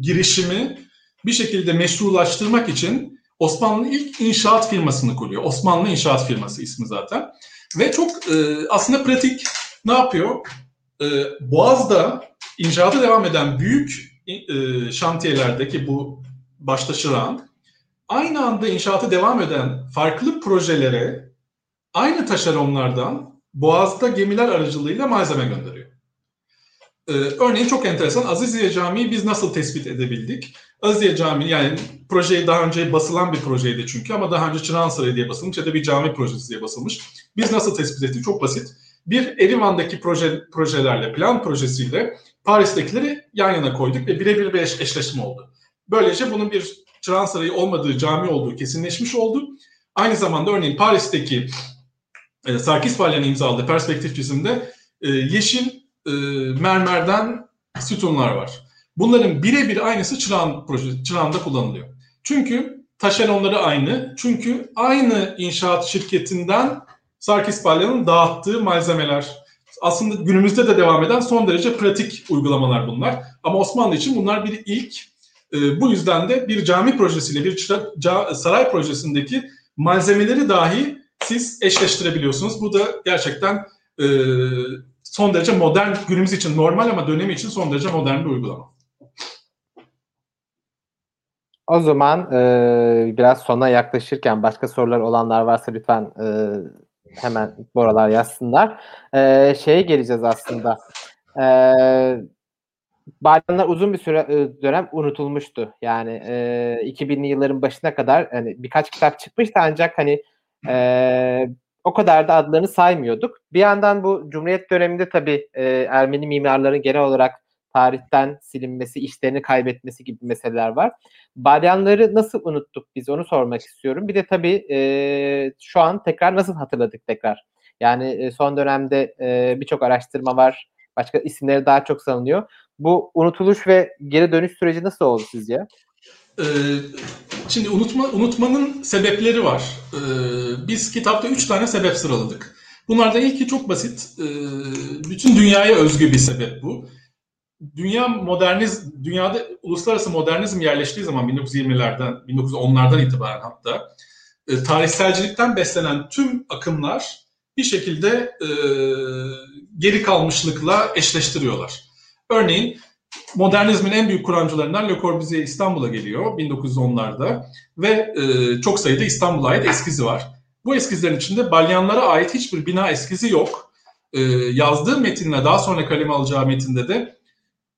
girişimi bir şekilde meşrulaştırmak için Osmanlı'nın ilk inşaat firmasını kuruyor. Osmanlı İnşaat Firması ismi zaten. Ve çok e, aslında pratik ne yapıyor? E, Boğaz'da inşaata devam eden büyük e, şantiyelerdeki bu başta Şırağan aynı anda inşaatı devam eden farklı projelere aynı taşeronlardan Boğaz'da gemiler aracılığıyla malzeme gönderiyor. Ee, örneğin çok enteresan Aziziye Camii biz nasıl tespit edebildik? Aziziye Camii yani projeyi daha önce basılan bir projeydi çünkü ama daha önce Çırağan diye basılmış ya da bir cami projesi diye basılmış. Biz nasıl tespit ettik? Çok basit. Bir Erivan'daki proje, projelerle, plan projesiyle Paris'tekileri yan yana koyduk ve birebir bir eş, eşleşme oldu. Böylece bunun bir Çırağan olmadığı cami olduğu kesinleşmiş oldu. Aynı zamanda örneğin Paris'teki e, Sarkis Balyan'ın imzaladığı perspektif çizimde e, yeşil e, mermerden sütunlar var. Bunların birebir aynısı Çırağan proje, Çırağan'da kullanılıyor. Çünkü taşeronları aynı. Çünkü aynı inşaat şirketinden Sarkis Balyan'ın dağıttığı malzemeler. Aslında günümüzde de devam eden son derece pratik uygulamalar bunlar. Ama Osmanlı için bunlar bir ilk. E, bu yüzden de bir cami projesiyle bir çıra, saray projesindeki malzemeleri dahi siz eşleştirebiliyorsunuz. Bu da gerçekten e, son derece modern, günümüz için normal ama dönemi için son derece modern bir uygulama. O zaman e, biraz sona yaklaşırken başka sorular olanlar varsa lütfen e, hemen buralar yazsınlar. E, şeye geleceğiz aslında. E, Balyanlar uzun bir süre e, dönem unutulmuştu. Yani e, 2000'li yılların başına kadar hani birkaç kitap çıkmıştı ancak hani E, o kadar da adlarını saymıyorduk. Bir yandan bu Cumhuriyet döneminde tabii e, Ermeni mimarların genel olarak tarihten silinmesi, işlerini kaybetmesi gibi meseleler var. Balyanları nasıl unuttuk biz onu sormak istiyorum. Bir de tabii e, şu an tekrar nasıl hatırladık tekrar? Yani e, son dönemde e, birçok araştırma var. Başka isimleri daha çok sanılıyor. Bu unutuluş ve geri dönüş süreci nasıl oldu sizce? Ee, şimdi unutma, unutmanın sebepleri var. Ee, biz kitapta üç tane sebep sıraladık. Bunlardan ilki çok basit. Ee, bütün dünyaya özgü bir sebep bu. Dünya moderniz, dünyada uluslararası modernizm yerleştiği zaman 1920'lerden, 1910'lardan itibaren hatta e, tarihselcilikten beslenen tüm akımlar bir şekilde e, geri kalmışlıkla eşleştiriyorlar. Örneğin modernizmin en büyük kuramcılarından Le Corbusier İstanbul'a geliyor 1910'larda ve e, çok sayıda İstanbul'a ait eskizi var. Bu eskizlerin içinde Balyanlara ait hiçbir bina eskizi yok. E, yazdığı metinle daha sonra kaleme alacağı metinde de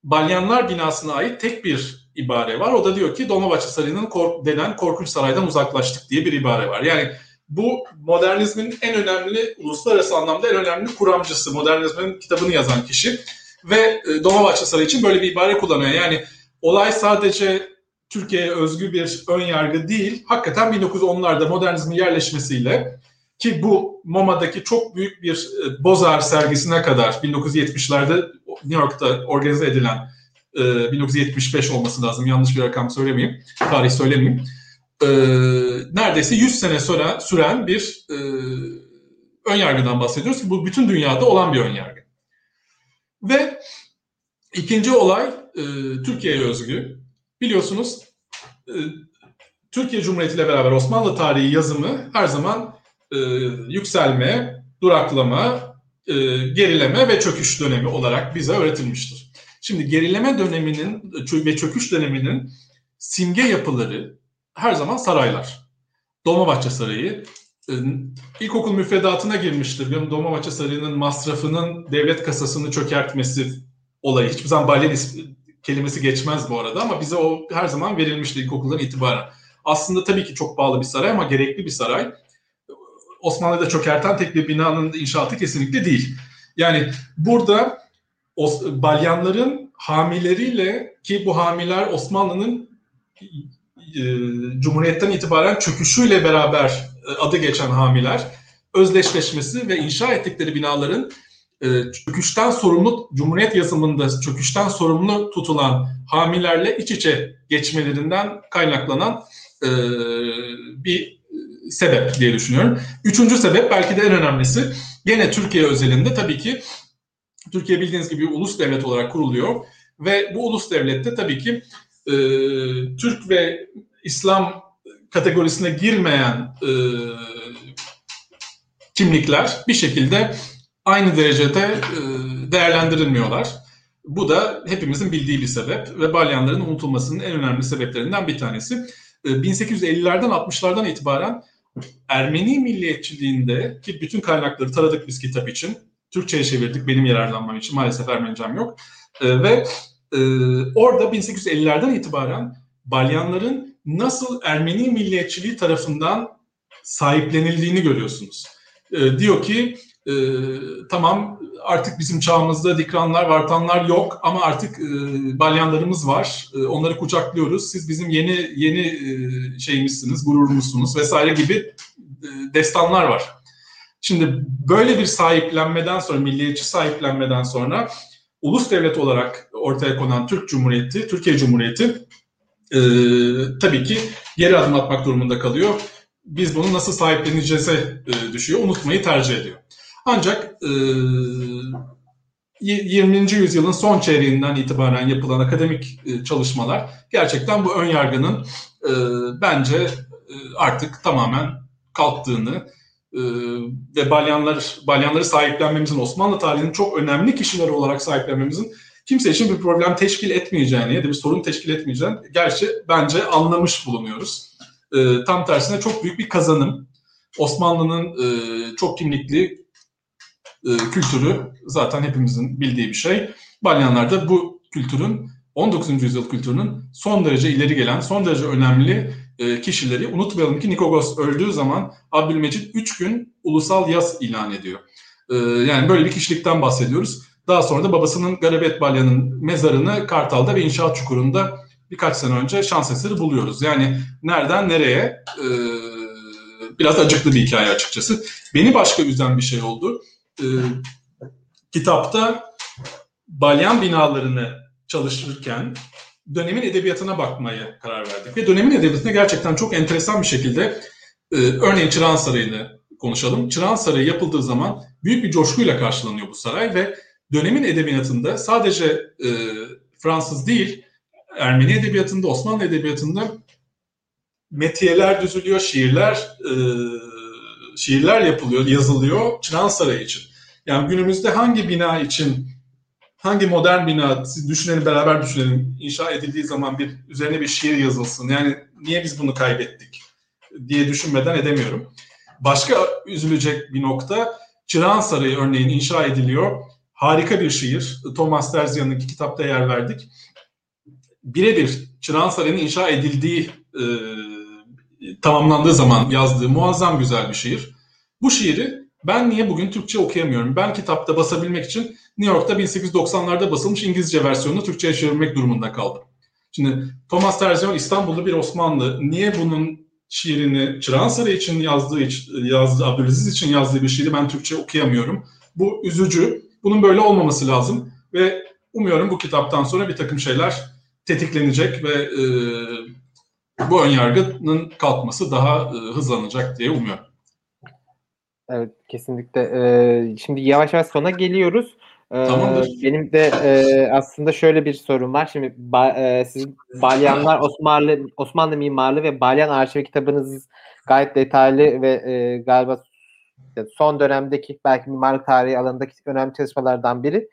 Balyanlar binasına ait tek bir ibare var. O da diyor ki Dolmabahçe Sarayı'nın kork denen korkunç saraydan uzaklaştık diye bir ibare var. Yani bu modernizmin en önemli, uluslararası anlamda en önemli kuramcısı, modernizmin kitabını yazan kişi ve e, Dolmabahçe Sarayı için böyle bir ibare kullanıyor. Yani olay sadece Türkiye'ye özgü bir ön yargı değil, hakikaten 1910'larda modernizmin yerleşmesiyle ki bu MoMA'daki çok büyük bir e, Bozar sergisine kadar 1970'lerde New York'ta organize edilen 1975 e, olması lazım yanlış bir rakam söylemeyeyim, tarih söylemeyeyim. Neredeyse 100 sene sonra süren bir ön yargıdan bahsediyoruz bu bütün dünyada olan bir ön yargı. Ve ikinci olay e, Türkiye'ye özgü. Biliyorsunuz e, Türkiye Cumhuriyeti ile beraber Osmanlı tarihi yazımı her zaman e, yükselme, duraklama, e, gerileme ve çöküş dönemi olarak bize öğretilmiştir. Şimdi gerileme döneminin ve çöküş döneminin simge yapıları her zaman saraylar. Dolmabahçe Sarayı ilkokul müfredatına girmiştir. Dolmabahçe Sarayı'nın masrafının devlet kasasını çökertmesi olayı. Hiçbir zaman balyan kelimesi geçmez bu arada ama bize o her zaman verilmişti ilkokuldan itibaren. Aslında tabii ki çok bağlı bir saray ama gerekli bir saray. Osmanlı'da çökerten tek bir binanın inşaatı kesinlikle değil. Yani burada balyanların hamileriyle ki bu hamiler Osmanlı'nın e, Cumhuriyet'ten itibaren çöküşüyle beraber adı geçen hamiler özdeşleşmesi ve inşa ettikleri binaların e, çöküşten sorumlu, Cumhuriyet yazımında çöküşten sorumlu tutulan hamilerle iç içe geçmelerinden kaynaklanan e, bir sebep diye düşünüyorum. Üçüncü sebep belki de en önemlisi gene Türkiye özelinde tabii ki Türkiye bildiğiniz gibi ulus devlet olarak kuruluyor ve bu ulus devlette tabii ki e, Türk ve İslam kategorisine girmeyen e, kimlikler bir şekilde aynı derecede e, değerlendirilmiyorlar. Bu da hepimizin bildiği bir sebep ve balyanların unutulmasının en önemli sebeplerinden bir tanesi. E, 1850'lerden 60'lardan itibaren Ermeni milliyetçiliğinde ki bütün kaynakları taradık biz kitap için. Türkçe'ye çevirdik benim yararlanmam için. Maalesef Ermenicem yok. E, ve e, orada 1850'lerden itibaren balyanların nasıl Ermeni milliyetçiliği tarafından sahiplenildiğini görüyorsunuz. E, diyor ki e, tamam artık bizim çağımızda dikranlar, vartanlar yok ama artık e, balyanlarımız var. E, onları kucaklıyoruz. Siz bizim yeni yeni e, şeyimizsiniz, gururumuzsunuz vesaire gibi e, destanlar var. Şimdi böyle bir sahiplenmeden sonra, milliyetçi sahiplenmeden sonra ulus devlet olarak ortaya konan Türk Cumhuriyeti, Türkiye Cumhuriyeti e, tabii ki geri adım atmak durumunda kalıyor. Biz bunu nasıl sahipleneceğize e, düşüyor, unutmayı tercih ediyor. Ancak e, 20. yüzyılın son çeyreğinden itibaren yapılan akademik e, çalışmalar gerçekten bu ön yargının e, bence e, artık tamamen kalktığını e, ve balyanlar balyanları sahiplenmemizin Osmanlı tarihinin çok önemli kişileri olarak sahiplenmemizin kimse için bir problem teşkil etmeyeceğini ya da bir sorun teşkil etmeyeceğini gerçi bence anlamış bulunuyoruz. E, tam tersine çok büyük bir kazanım. Osmanlı'nın e, çok kimlikli e, kültürü zaten hepimizin bildiği bir şey. Balyanlar da bu kültürün 19. yüzyıl kültürünün son derece ileri gelen, son derece önemli e, kişileri. Unutmayalım ki Nikogos öldüğü zaman Abdülmecit 3 gün ulusal yaz ilan ediyor. E, yani böyle bir kişilikten bahsediyoruz. Daha sonra da babasının Garabet Balya'nın mezarını Kartal'da ve inşaat çukurunda birkaç sene önce şans eseri buluyoruz. Yani nereden nereye e, biraz acıklı bir hikaye açıkçası. Beni başka üzen bir şey oldu. E, kitapta balyan binalarını çalışırken dönemin edebiyatına bakmaya karar verdik. Ve dönemin edebiyatına gerçekten çok enteresan bir şekilde e, örneğin Çırağan Sarayı'nı konuşalım. Çırağan Sarayı yapıldığı zaman büyük bir coşkuyla karşılanıyor bu saray ve dönemin edebiyatında sadece e, Fransız değil, Ermeni edebiyatında, Osmanlı edebiyatında metiyeler düzülüyor, şiirler e, şiirler yapılıyor, yazılıyor Çırağan Sarayı için. Yani günümüzde hangi bina için hangi modern bina siz düşünelim beraber düşünelim inşa edildiği zaman bir üzerine bir şiir yazılsın. Yani niye biz bunu kaybettik diye düşünmeden edemiyorum. Başka üzülecek bir nokta Çırağan Sarayı örneğin inşa ediliyor. Harika bir şiir. Thomas Terzian'ın kitapta yer verdik. Birebir Çırağan Sarayı'nın inşa edildiği e, tamamlandığı zaman yazdığı muazzam güzel bir şiir. Bu şiiri ben niye bugün Türkçe okuyamıyorum? Ben kitapta basabilmek için New York'ta 1890'larda basılmış İngilizce versiyonunu Türkçe'ye çevirmek durumunda kaldım. Şimdi Thomas Terzion İstanbul'da bir Osmanlı. Niye bunun şiirini Çırağan Sarayı için yazdığı, yazdığı Abdülaziz için yazdığı bir şiiri ben Türkçe okuyamıyorum. Bu üzücü. Bunun böyle olmaması lazım ve umuyorum bu kitaptan sonra bir takım şeyler tetiklenecek ve e, bu önyargının kalkması daha e, hızlanacak diye umuyorum. Evet kesinlikle. Ee, şimdi yavaş yavaş sona geliyoruz. Ee, Tamamdır. Benim de e, aslında şöyle bir sorum var. Şimdi ba, e, sizin Balyanlar Osmanlı Osmanlı mimarlığı ve Balyan arşivi kitabınız gayet detaylı ve e, galiba son dönemdeki belki mimarlık tarihi alanındaki önemli çalışmalardan biri.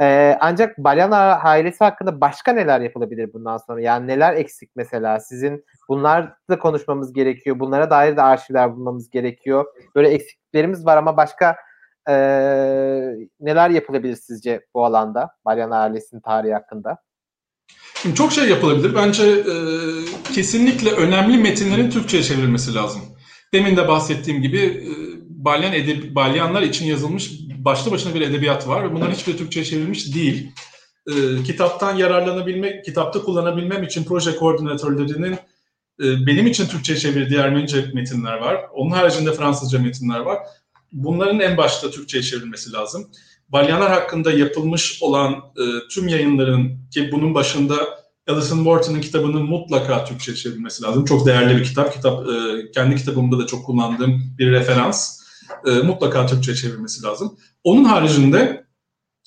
Ee, ancak Balyan ailesi hakkında başka neler yapılabilir bundan sonra? Yani neler eksik mesela? Sizin bunlar da konuşmamız gerekiyor. Bunlara dair de arşivler bulmamız gerekiyor. Böyle eksiklerimiz var ama başka e, neler yapılabilir sizce bu alanda? Balyan ailesinin tarihi hakkında. Şimdi çok şey yapılabilir. Bence e, kesinlikle önemli metinlerin Türkçe'ye çevrilmesi lazım. Demin de bahsettiğim gibi e, Balyan edeb Balyanlar için yazılmış başlı başına bir edebiyat var ve bunların hiçbir Türkçe'ye çevrilmiş değil. E, kitaptan yararlanabilmek, kitapta kullanabilmem için proje koordinatörlerinin e, benim için Türkçe'ye çevirdiği Ermenice metinler var. Onun haricinde Fransızca metinler var. Bunların en başta Türkçe'ye çevrilmesi lazım. Balyanlar hakkında yapılmış olan e, tüm yayınların ki bunun başında Alison Wharton'ın kitabının mutlaka Türkçe çevrilmesi lazım. Çok değerli bir kitap. Kitap e, kendi kitabımda da çok kullandığım bir referans. E, mutlaka Türkçe çevrilmesi lazım. Onun haricinde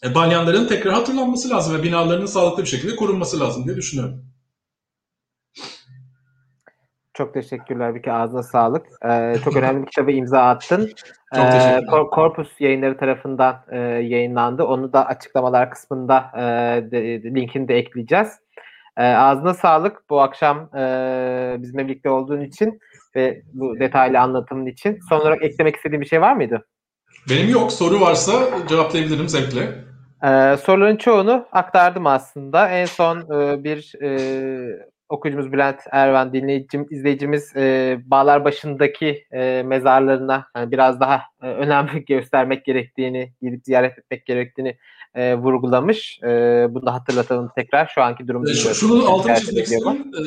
e, balyanların tekrar hatırlanması lazım ve binalarının sağlıklı bir şekilde korunması lazım diye düşünüyorum. Çok teşekkürler bir ağzına sağlık. Ee, çok önemli bir kitabı imza attın. Çok teşekkürler. Ee, Korpus yayınları tarafından e, yayınlandı. Onu da açıklamalar kısmında e, de, linkini de ekleyeceğiz. E, ağzına sağlık bu akşam e, bizimle birlikte olduğun için ve bu detaylı anlatımın için. Son olarak eklemek istediğin bir şey var mıydı? Benim yok. Soru varsa cevaplayabilirim zevkle. Ee, soruların çoğunu aktardım aslında. En son e, bir e, okuyucumuz Bülent Ervan dinleyicim, izleyicimiz e, Bağlar başındaki e, mezarlarına yani biraz daha e, önem göstermek gerektiğini, gidip ziyaret etmek gerektiğini e, vurgulamış. E, bunu da hatırlatalım tekrar. Şu anki durum e, Şunu altını çizmek istiyorum. E,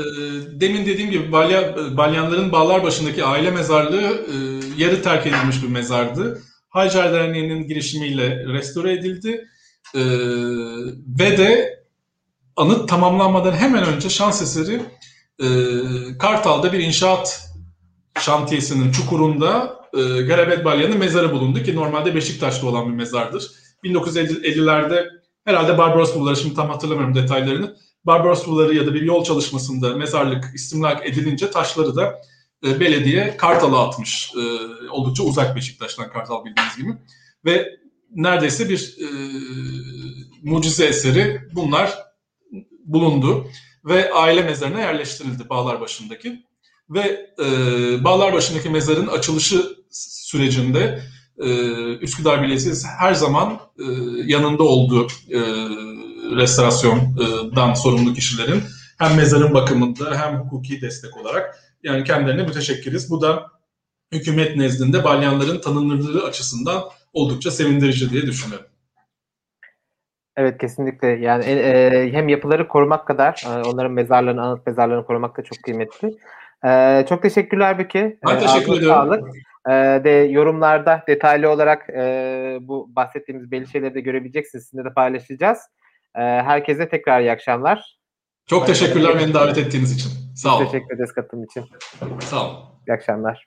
demin dediğim gibi Balya, Balyanların Bağlar başındaki aile mezarlığı e, yarı terk edilmiş bir mezardı. Hacer Derneği'nin girişimiyle restore edildi. E, ve de anıt tamamlanmadan hemen önce şans eseri e, Kartal'da bir inşaat şantiyesinin çukurunda e, Garabet Balyan'ın mezarı bulundu ki normalde Beşiktaş'ta olan bir mezardır. 1950'lerde herhalde Barbaros Bulvarı şimdi tam hatırlamıyorum detaylarını. Barbaros Bulvarı ya da bir yol çalışmasında mezarlık istimlak edilince taşları da e, belediye Kartal'a atmış. E, oldukça uzak Beşiktaş'tan Kartal bildiğiniz gibi. Ve neredeyse bir e, mucize eseri bunlar bulundu ve aile mezarına yerleştirildi Bağlar başındaki Ve e, başındaki mezarın açılışı sürecinde e, Üsküdar Belediyesi her zaman e, yanında oldu e, restorasyondan sorumlu kişilerin hem mezarın bakımında hem hukuki destek olarak yani kendilerine müteşekkiriz. Bu da hükümet nezdinde balyanların tanınırlığı açısından oldukça sevindirici diye düşünüyorum. Evet kesinlikle yani e, hem yapıları korumak kadar e, onların mezarlarını, anıt mezarlarını korumak da çok kıymetli. E, çok teşekkürler Büki. Ben e, teşekkür ediyorum. Sağlık. E, de yorumlarda detaylı olarak e, bu bahsettiğimiz belli şeyleri de görebileceksiniz. Sizinle de paylaşacağız. E, herkese tekrar iyi akşamlar. Çok Başka teşekkürler beni davet ettiğiniz için. Sağ olun. Teşekkür ederiz katılım için. Sağ olun. İyi akşamlar.